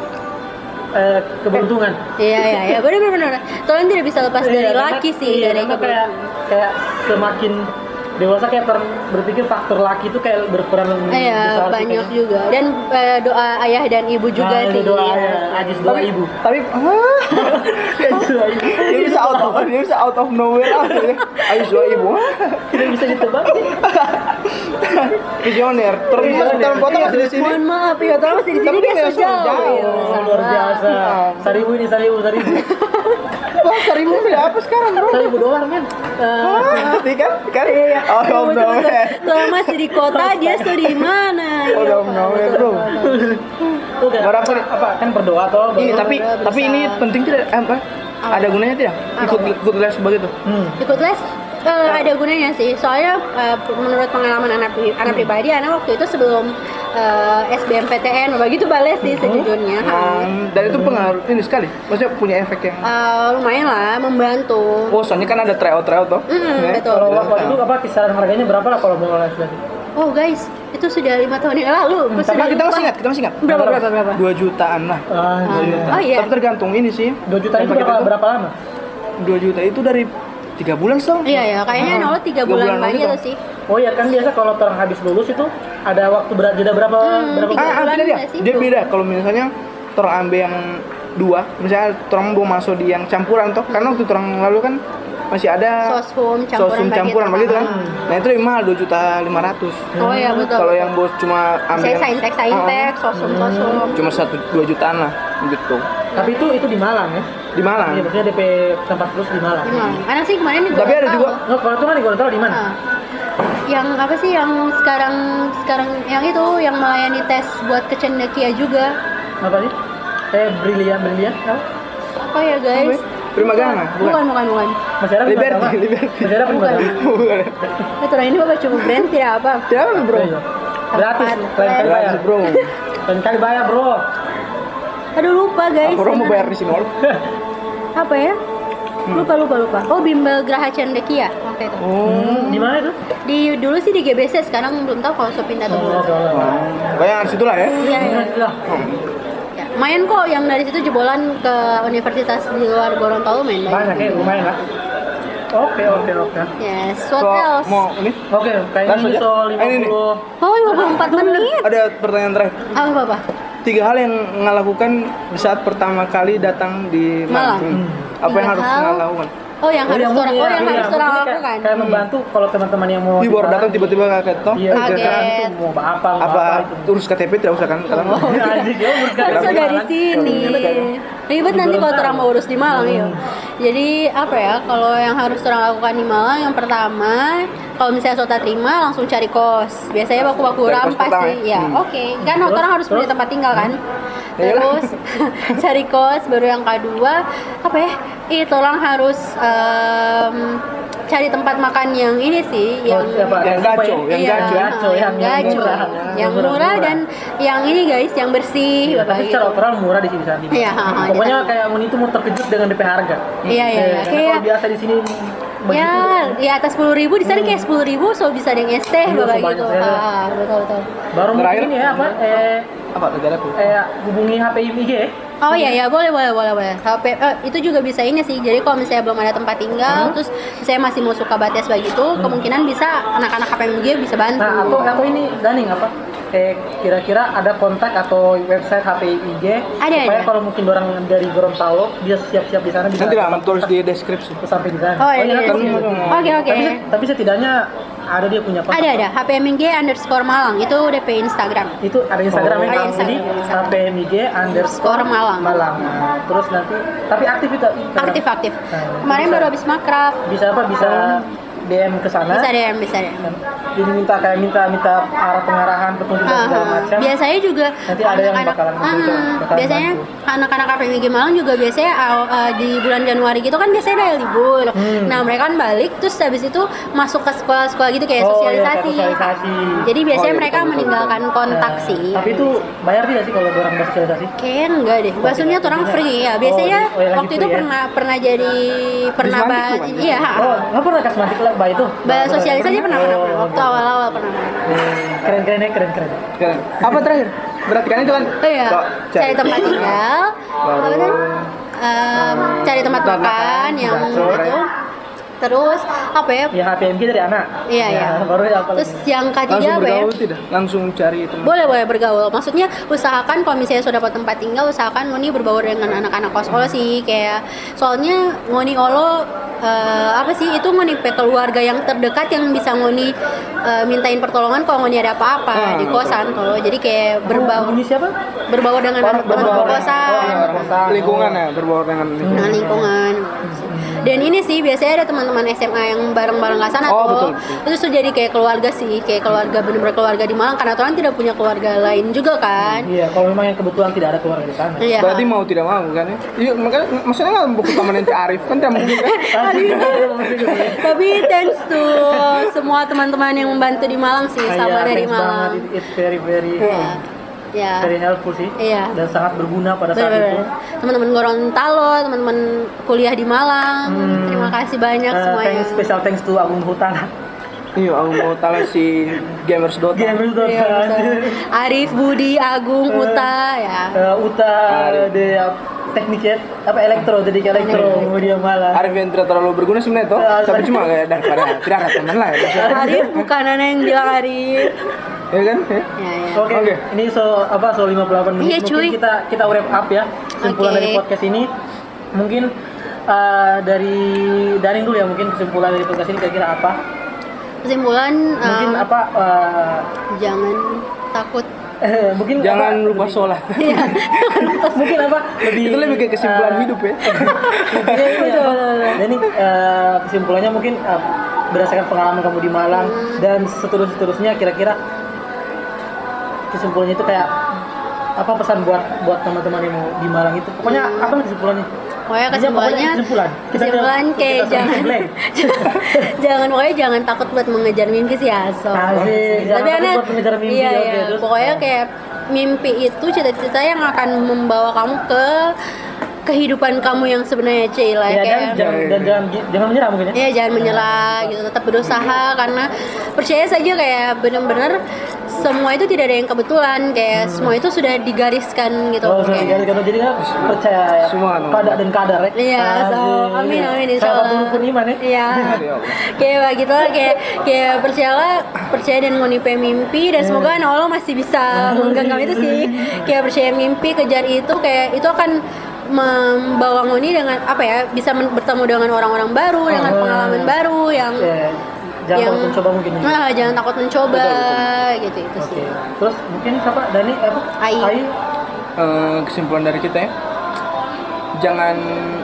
eh, keberuntungan. Iya iya iya. Benar benar benar. Soalnya tidak bisa lepas dari Iya, karena- laki sih iya, dari karena kayak kayak semakin dewasa kayak ter, berpikir faktor laki itu kayak berperan Iya besar sih banyak kayaknya. juga dan eh, doa ayah dan ibu juga Nah, sih. doa iya. ya, ajis doa ibu tapi ah, dia bisa out of dia bisa out of nowhere. Ayo suah ibu. tidak bisa ditebak Visioner. Terus bisa Visioner. dalam kota masih di sini. Mohon maaf ya, terus masih di sini Tapi dia jauh. Iya, luar biasa seribu ini seribu seribu Wah, seribu apa sekarang, bro? seribu dolar men Eh, Ah, Ini kan, kan? Iya, iya, of betul, betul. nowhere. Kalau masih di kota dia tuh di mana? Out Iya, of Pak, nowhere, bro. Berapa apa, kan berdoa toh Ini berdoa. tapi tapi ini penting tidak eh, apa? Ada gunanya tidak? Ikut ikut les begitu. hmm. Ikut les eh, ada gunanya sih. Soalnya eh, menurut pengalaman anak pri- anak pribadi, anak waktu itu sebelum eh, SBMPTN begitu bales sih sejujurnya. Hmm, dan itu pengaruh ini sekali. Maksudnya punya efek yang Eh, lumayan lah membantu. Oh, soalnya kan ada tryout tryout toh. Mm, Ya. betul. kalau waktu itu apa kisaran harganya berapa lah kalau mau les lagi oh guys itu sudah lima tahun yang lalu Hmm, Tapi kita masih ingat, kita masih ingat. berapa berapa berapa 2 jutaan lah. Ah, dua Ah. juta. oh iya Tapi tergantung ini sih. 2 juta itu berapa, berapa lama? 2 juta itu dari 3 bulan setahun. iya ya kayaknya nol tiga tiga bulan bulan lagi tuh sih Oh iya kan biasa kalau orang habis lulus itu ada waktu ber jeda berapa Hmm, berapa tiga bulan? Ah, ah, bulan dia. sih? Dia beda kalau misalnya orang ambil yang dua, misalnya orang mau masuk di yang campuran toh, karena waktu orang lalu kan masih ada sosum campuran campuran begitu kan. Ah. Nah itu lebih mahal 2 juta 500. oh iya betul Kalau yang bos cuma ambil saya yang- saintek Ah, saintek sosum sosum cuma satu dua jutaan lah gitu Tapi itu itu di Malang ya? di Malang. Iya, maksudnya DP tempat plus di Malang. Gimana? Karena sih kemarin di Tapi ada juga- Oh, kalau itu kan di Gorontalo di mana? Nah, yang apa sih yang sekarang sekarang yang itu yang melayani tes buat ke Cendekia juga Apa sih? Eh, Brilian, Brilian. Apa? apa ya guys Prima Gana, bukan bukan bukan Masih ada Liberty, Prima Gama? Liberty. Masih ada Prima Bukan. Gama? Bukan. itu ini bapak cuma brand tidak apa Ya bro. Iya. Gratis, Tempat lain kali bayar. Gratis bro. Lain kali bayar bro. aduh lupa guys Aku mau bayar di sini apa ya Hmm. lupa lupa lupa oh bimbel Graha Cendekia waktu itu Hmm, di mana itu? di dulu sih di GBC sekarang belum tahu kalau so pindah atau Oh, belum kalau Bayar situ lah ya. iya iya Lumayan kok yang dari situ jebolan ke universitas di luar Gorontalo main banyak ya, lumayan lah. Oke, oke, oke. Yes, what So, else? mau ini Oke, kayak Langsung ini soal Eh, ini nih. 50 Oh, 54 menit. ada pertanyaan terakhir. Apa apa? apa? Tiga hal yang ngelakukan di saat pertama kali datang di Malang. Hmm. Apa yang Tiga harus hal. ngelakukan? Oh, yang harus mungkin orang ya, oh yang iya, harus orang kayak- lakukan. Kayak membantu kalau teman-teman yang mau baru di datang tiba-tiba kaget toh. Iya, Kaget. mau apa, mau Apa urus KTP tidak usah kan? Oh, ya, urus Harusnya KTP dari sini. Ribet nanti kalau orang mau urus di Malang ya. Jadi apa ya? Kalau yang harus orang lakukan di Malang yang pertama, kalau misalnya Sota terima langsung cari kos. Biasanya baku-baku Cari ram kos pertama pasti. ya? Ya, Hmm. oke. Kan Terus? orang harus punya tempat tinggal kan. Ya iyalah. Terus cari kos baru yang kedua apa ya? Itu orang harus em, cari tempat makan yang ini sih yang Oh, siapa? Yang gaco, ya? yang Iya, gaco. Gaco, yang- yang gaco. murah. yang Murah, dan yang ini guys yang bersih Iya, Bapak, tapi gitu. secara overall murah di sini saat ini. Iya, Pokoknya kayak Uni itu mau terkejut dengan DP harga. Iya, iya, iya. Kayak- kalau biasa di sini. Ya di atas sepuluh ribu di sana kayak sepuluh ribu so bisa ada yang es teh Iya, gitu ah betul betul Baru mungkin Terakhir. ini ya apa? Eh, Apa negaraku? eh hubungi HPI IG. oh iya ya boleh boleh boleh boleh HP eh, itu juga bisa ini sih jadi kalau misalnya belum ada tempat tinggal Hmm. terus saya masih mau suka bates begitu kemungkinan bisa anak-anak HPMG bisa bantu Nah, atau atau ini Daning apa? Eh kira-kira ada kontak atau website HPI IG Ada, supaya ada. kalau mungkin orang dari Gorontalo dia siap-siap di sana bisa Nanti lah tulis di deskripsi. sampai di sana. oh iya iya, iya, iya. oke oke Tapi, tapi setidaknya ada dia punya kontak. ada ada HPMG underscore Malang itu DP Instagram Itu ada Instagramnya Oh, ada kan? Jadi Instagram. HPMIG underscore Malang. Malang. Nah, terus nanti tapi aktif itu Instagram. aktif aktif Nah, kemarin bisa. baru habis makrab Bisa apa? Bisa DM ke sana. bisa deh bisa deh Jadi minta kayak minta minta arah pengarahan petunjuk dan segala Ah, macam. biasanya juga Nanti ada yang anak-anak- bakalan Ah, bakalan biasanya anak-anak KPMG Malang juga biasanya uh, di bulan Januari gitu kan biasanya ada libur. Hmm. Nah mereka kan balik terus habis itu masuk ke sekolah-sekolah gitu kayak Oh, iya, sosialisasi. kayak sosialisasi. Jadi biasanya Oh, iya, mereka betul, betul, meninggalkan kontak Nah, sih. Tapi itu bayar tidak sih kalau orang bersosialisasi? Kayaknya enggak deh. Maksudnya tuh orang tidak. free ya. Oh, Biasanya oh, yang lagi waktu itu ya. pernah pernah jadi pernah bahas iya. Oh, nggak pernah kasmatik lah, bah itu? Bahas sosialisasi pernah pernah, Oh, pernah. waktu gitu. awal-awal pernah. pernah. Keren keren ya, keren keren. Keren. Apa terakhir? Berarti kan itu kan. Oh iya, cari tempat tinggal, apa kan? Cari tempat makan makan, yang itu. ya. Terus apa ya? Ya HPMG dari anak. Iya, Ya, iya. Baru ya apa Terus lagi? yang ketiga Langsung apa ya? bergaul tidak? Langsung cari teman. Boleh boleh bergaul. Maksudnya usahakan kalau misalnya sudah dapat tempat tinggal, usahakan Ngoni berbaur dengan anak-anak kos Olo sih. Kayak soalnya Ngoni Olo eh, apa sih itu Ngoni keluarga yang terdekat yang bisa Ngoni eh, mintain pertolongan kalau Ngoni ada apa-apa Ah, di kosan tuh. Jadi kayak berbaur Ini siapa? berbaur dengan Orang anak-anak kosan. Oh, orang kosan. Lingkungan ya, berbaur dengan lingkungan. dengan lingkungan dan ini sih biasanya ada teman-teman SMA yang bareng-bareng ke sana Oh, tuh betul, betul. itu tuh jadi kayak keluarga sih kayak keluarga bener-bener keluarga di Malang karena orang tidak punya keluarga lain juga kan Iya, kalau memang yang kebetulan tidak ada keluarga di sana. iya Berarti mau tidak mau kan ya? Iya, makanya maksudnya nggak buku taman nanti Arif kan tidak mungkin kan? tapi thanks to semua teman-teman yang membantu di Malang sih Ah, sama iya, dari Malang It's very very ya ya very helpful sih. Iya. Dan sangat berguna pada saat itu. Bener-bener. teman-teman Gorontalo teman-teman kuliah di Malang Hmm. terima kasih banyak Eh, semuanya thanks, special thanks to Agung Hutana. Iya, aku mau tahu si gamers Dota. Gamers Dota. Iya. Arif, Budi, Agung, Uta ya. Eh, Uta Arif. de teknik ya apa elektro jadi kayak elektro kemudian malah Arif yang tidak terlalu berguna sebenarnya toh, tapi cuma kayak daripada tidak ada teman lah ya. Arif bukan anak yang bilang Arif. Ya kan? Ya. Ya, ya. Oke, Oke. ini so apa so 58 menit Iya, mungkin cuy. kita kita wrap up ya kesimpulan Oke. dari podcast ini. Mungkin eh, dari Daring dulu ya mungkin kesimpulan dari podcast ini kira-kira apa? Kesimpulan Mungkin eh, apa eh, jangan takut. eh, mungkin Jangan apa, lupa lebih- sholat. Iya. mungkin apa lebih Itu lebih ke kesimpulan eh, hidup ya. Intinya ini apa? Jadi eh, kesimpulannya mungkin eh, berdasarkan pengalaman kamu di Malang Hmm. dan seterus seterusnya kira-kira kesimpulannya itu kayak apa pesan buat buat teman-teman yang mau di Malang itu pokoknya Hmm. apa kesimpulannya? Pokoknya kesimpulannya kesimpulan. Kesimpulan kayak kita jangan jangan pokoknya jangan takut buat mengejar mimpi sih. Asik, jangan Tapi karena buat mengejar mimpi, iya, iya. terus? pokoknya kayak mimpi itu cita-cita yang akan membawa kamu ke kehidupan kamu yang sebenarnya Cila Ya, dan kayak jangan dan jangan jangan menyerah mungkin ya. Iya jangan menyerah gitu tetap berusaha karena percaya saja kayak benar-benar semua itu tidak ada yang kebetulan kayak semua itu sudah digariskan gitu Hmm. Oh, sorry, Kayak- jadi kan percaya ya. Semua. Pada dan kadar ya. Iya, so, amin amin insya Salah satu Allah. rukun iman ya. Iya. Ya Allah. kayak begitu lah, kayak kayak percayalah percaya dan menipu mimpi dan semoga anak Allah masih bisa menggenggam itu sih. Kayak percaya mimpi kejar itu kayak itu akan membawa Ngoni dengan apa ya bisa men- bertemu dengan orang-orang baru dengan Oh. pengalaman baru yang Ya, Jangan yang takut mencoba mungkin. ya. Nah, jangan takut mencoba gitu itu Oke. sih. Terus mungkin siapa? Dani apa? Ai. Eh, kesimpulan dari kita ya jangan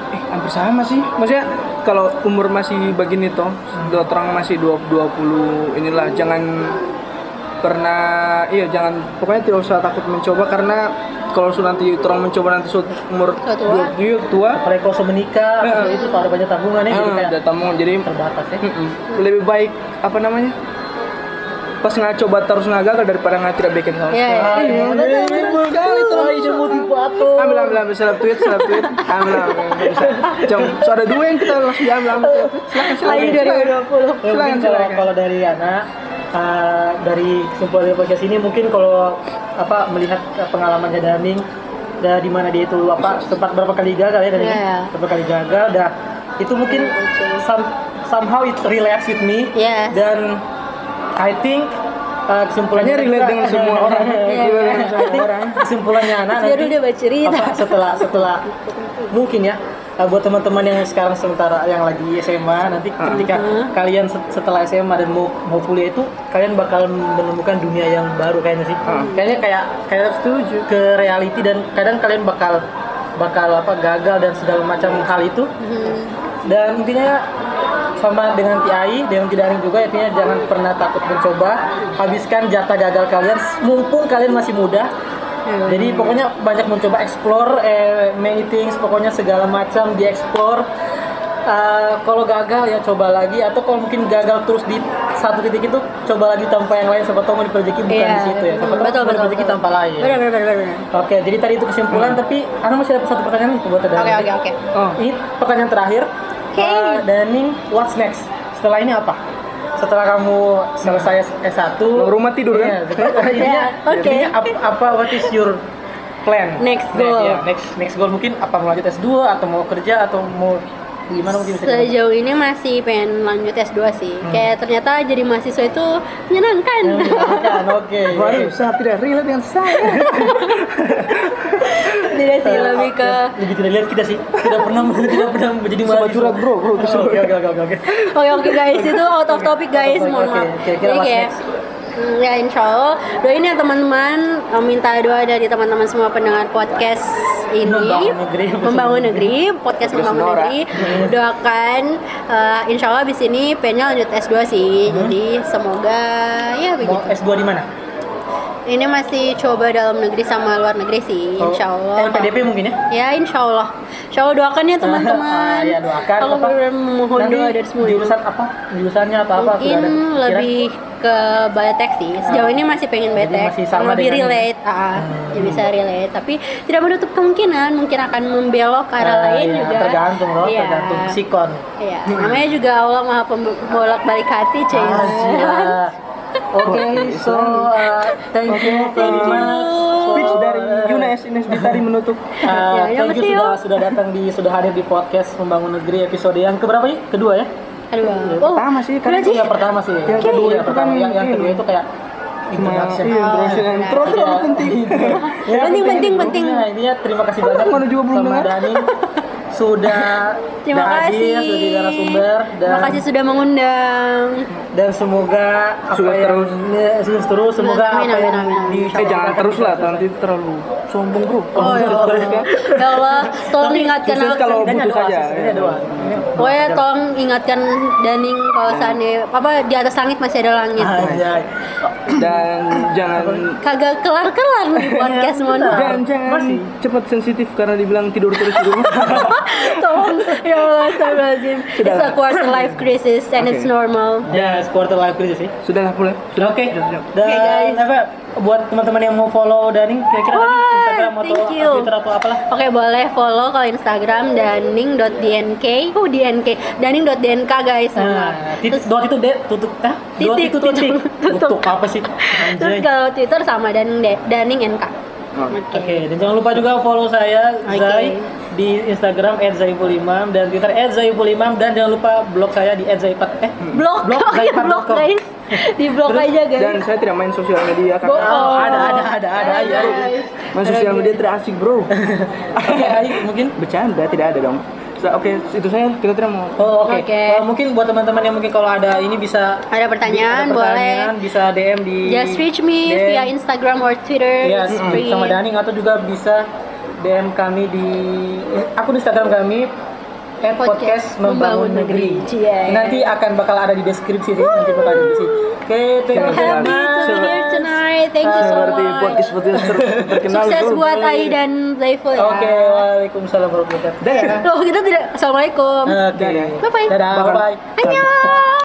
eh hampir sama sih maksudnya kalau umur masih begini toh dua orang masih 20 20 inilah jangan pernah iya jangan pokoknya tidak usah takut mencoba karena kalau nanti orang mencoba nanti umur Tua tua. dua- iya, tua kalau sudah menikah, terus itu ada banyak tabungan ya, jadi ah, kayak datang jadi terbatas ya. Mm-mm. lebih baik apa namanya pas nggak coba terus nggak gagal daripada nggak tidak bikin sama Iya, iya. Iya, betul. sekali tuh Aisyah motivator. ambil ambil ambil seleb tweet seleb tweet ambil ambil Jom, so ada dua yang kita langsung ambil tweet silakan silakan Ayu 2020. Ya, mungkin Silakan, kalau, silakan. kalau dari anak uh, dari kesimpulan dari podcast ini mungkin kalau apa melihat pengalamannya Daning dan di mana dia itu apa sempat berapa kali gagal ya Daning Iya. berapa kali gagal dah itu mungkin some- somehow it relates with me Yes. dan I think uh, kesimpulannya relate dengan semua orang. Iya, iya. dengan semua orang. kesimpulannya anak Biar udah baca cerita. apa, setelah setelah mungkin ya uh, buat teman-teman yang sekarang sementara yang lagi SMA nanti ketika kalian set- setelah SMA dan mau mau kuliah itu kalian bakal menemukan dunia yang baru kayaknya sih. Kayaknya kayak kayak setuju ke reality dan kadang kalian bakal bakal apa gagal dan segala macam hal itu. Hmm. dan intinya sama dengan TI dengan tidak juga intinya jangan pernah takut mencoba. Habiskan jatah gagal kalian mumpung kalian masih muda jadi pokoknya banyak mencoba explore eh, many things pokoknya segala macam dieksplor Eh, kalau gagal ya coba lagi atau kalau mungkin gagal terus di satu titik itu coba lagi tanpa yang lain siapa tahu mau rezeki bukan Iya. di situ ya siapa tahu Betul, mau betul, betul. tanpa lain Benar benar benar benar. oke jadi tadi itu kesimpulan tapi Ana masih ada satu pertanyaan nih buat Dani. Oke oke oke. oh Ini pertanyaan terakhir. Oke. Eh, Daning, what's next? Setelah ini apa? Setelah kamu selesai S1 Mau rumah tidur, kan? Iya, betul. Intinya, Ya, oke. intinya apa, apa what is your plan? Next Next, goal. ya, next next goal mungkin apa mau lanjut S2 atau mau kerja atau mau gimana mungkin bisa? Sejauh ini masih pengen lanjut S2 sih. Hmm. Kayak ternyata jadi mahasiswa itu menyenangkan. Menyenangkan, Oke. baru saya tidak relate dengan saya Tidak sih lebih ke lebih tidak lihat kita sih tidak pernah tidak pernah menjadi mahasiswa. curhat, bro, bro. Oke oke oke oke, oke. Oke oke guys itu out of topic guys Oke, mohon oke. maaf. Jadi kayak next? Hmm, ya insya Allah. Doain ya teman-teman. Eh, minta doa dari teman-teman semua pendengar podcast ini. Membangun negeri. membangun negeri podcast Terus membangun Nora. negeri. Doakan eh, insya Allah abis ini pengennya lanjut S2 sih. Jadi semoga ya Mau begitu. S2 di mana? Ini masih coba dalam negeri sama luar negeri sih, Oh, insya Allah. LPDP mungkin ya? Ya, insya Allah. Insya Allah doakan ya teman-teman. Ah, ya, doakan. Apa? benar Nanti doa dari semua. Jurusan apa? Jurusannya apa apa? Mungkin lebih ke biotek sih. Sejauh ini masih pengen biotek. masih sama lebih relate, ah, ya bisa relate. Tapi tidak menutup kemungkinan mungkin akan membelok ke arah lain iya, juga. Tergantung loh, Iya. tergantung psikon. Iya, namanya juga Allah Maha Pembolak balik hati, cuy. Oke, so uh, thank you very much. Speech dari uh, Yuna S. Ines Ditari menutup. Uh, Ya, yang thank you sudah sudah datang di sudah hadir di podcast Membangun Negeri episode yang keberapa ya? Kedua ya? Aduh. Oh, Pertama sih kan. sih. Yang pertama sih. Yang kedua Iya, itu pertama. kan yang, yang kedua ini. itu kayak introduction. iya, introduction Ah, intro benar. terlalu penting. Ya, Penting, penting, penting. Nah, intinya terima kasih banyak mana juga belum sama dengar. Dani sudah Terima sudah kasih. sudah narasumber dan Terima kasih sudah mengundang. Dan semoga apa Sukses yang terus. ya, sukses terus semoga Amin, apa amin, amin, amin. di Eh jangan terus lah, nanti terlalu sombong bro. Oh ya Allah. Ya Allah, tolong ingatkan aku. kalau butuh doa, saja. doa. Pokoknya tolong ingatkan Daning kalau seandainya apa di atas langit masih ada langit. Anjay. Dan jangan Kagak kelar-kelar nih podcast mohon dan jangan cepat sensitif karena dibilang tidur terus di rumah. Tolong ya Allah, astagfirullahaladzim. It's a quarter life crisis and it's normal. Ya, quarter life crisis sih. Sudahlah boleh. Sudah oke. Dan Oke, guys. apa buat teman-teman yang mau follow Daning kira-kira Wah, Instagram atau thank you. Twitter atau apalah. Oke boleh follow kalau Instagram daning.dnk Oh dnk Daning.dnk guys Nah, titik, dot itu deh, tutup, dot Titik, itu titik, tutup. tutup apa sih? Terus kalau Twitter sama Daning Daning NK Oke Oke, dan jangan lupa juga follow saya Oke. Zai di Instagram @zaifulimam dan Twitter @zaifulimam dan jangan lupa blog saya di @zaipat eh Blog, blog oh ya blog guys Di blog aja guys Dan saya tidak main sosial media karena Oh, Oh. ada ada ada ada aja. guys. main sosial media tidak asik bro. Mungkin Bercanda tidak ada dong. So, Oke, itu saya kita tidak mau. Oh oke. Oke. Eh, mungkin buat teman-teman yang mungkin kalau ada ini bisa Ada pertanyaan, ada pertanyaan, boleh bisa DM di Just reach me DM. via Instagram or Twitter Iya, It's mm, free. sama Daning atau juga bisa DM kami di akun Instagram kami at podcast, membangun negeri. Cie. Nanti akan bakal ada di deskripsi sih, nanti bakal ada di sini. Oke, thank you so Happy to much. here tonight Thank you so Seperti much podcast podcast ter- terkenal Sukses buat Ai dan Zaiful ya Oke, waalaikumsalam warahmatullahi wabarakatuh. Loh kita tidak Assalamualaikum Oke. Bye-bye. Dadah, Bahkan- bye. Annyeong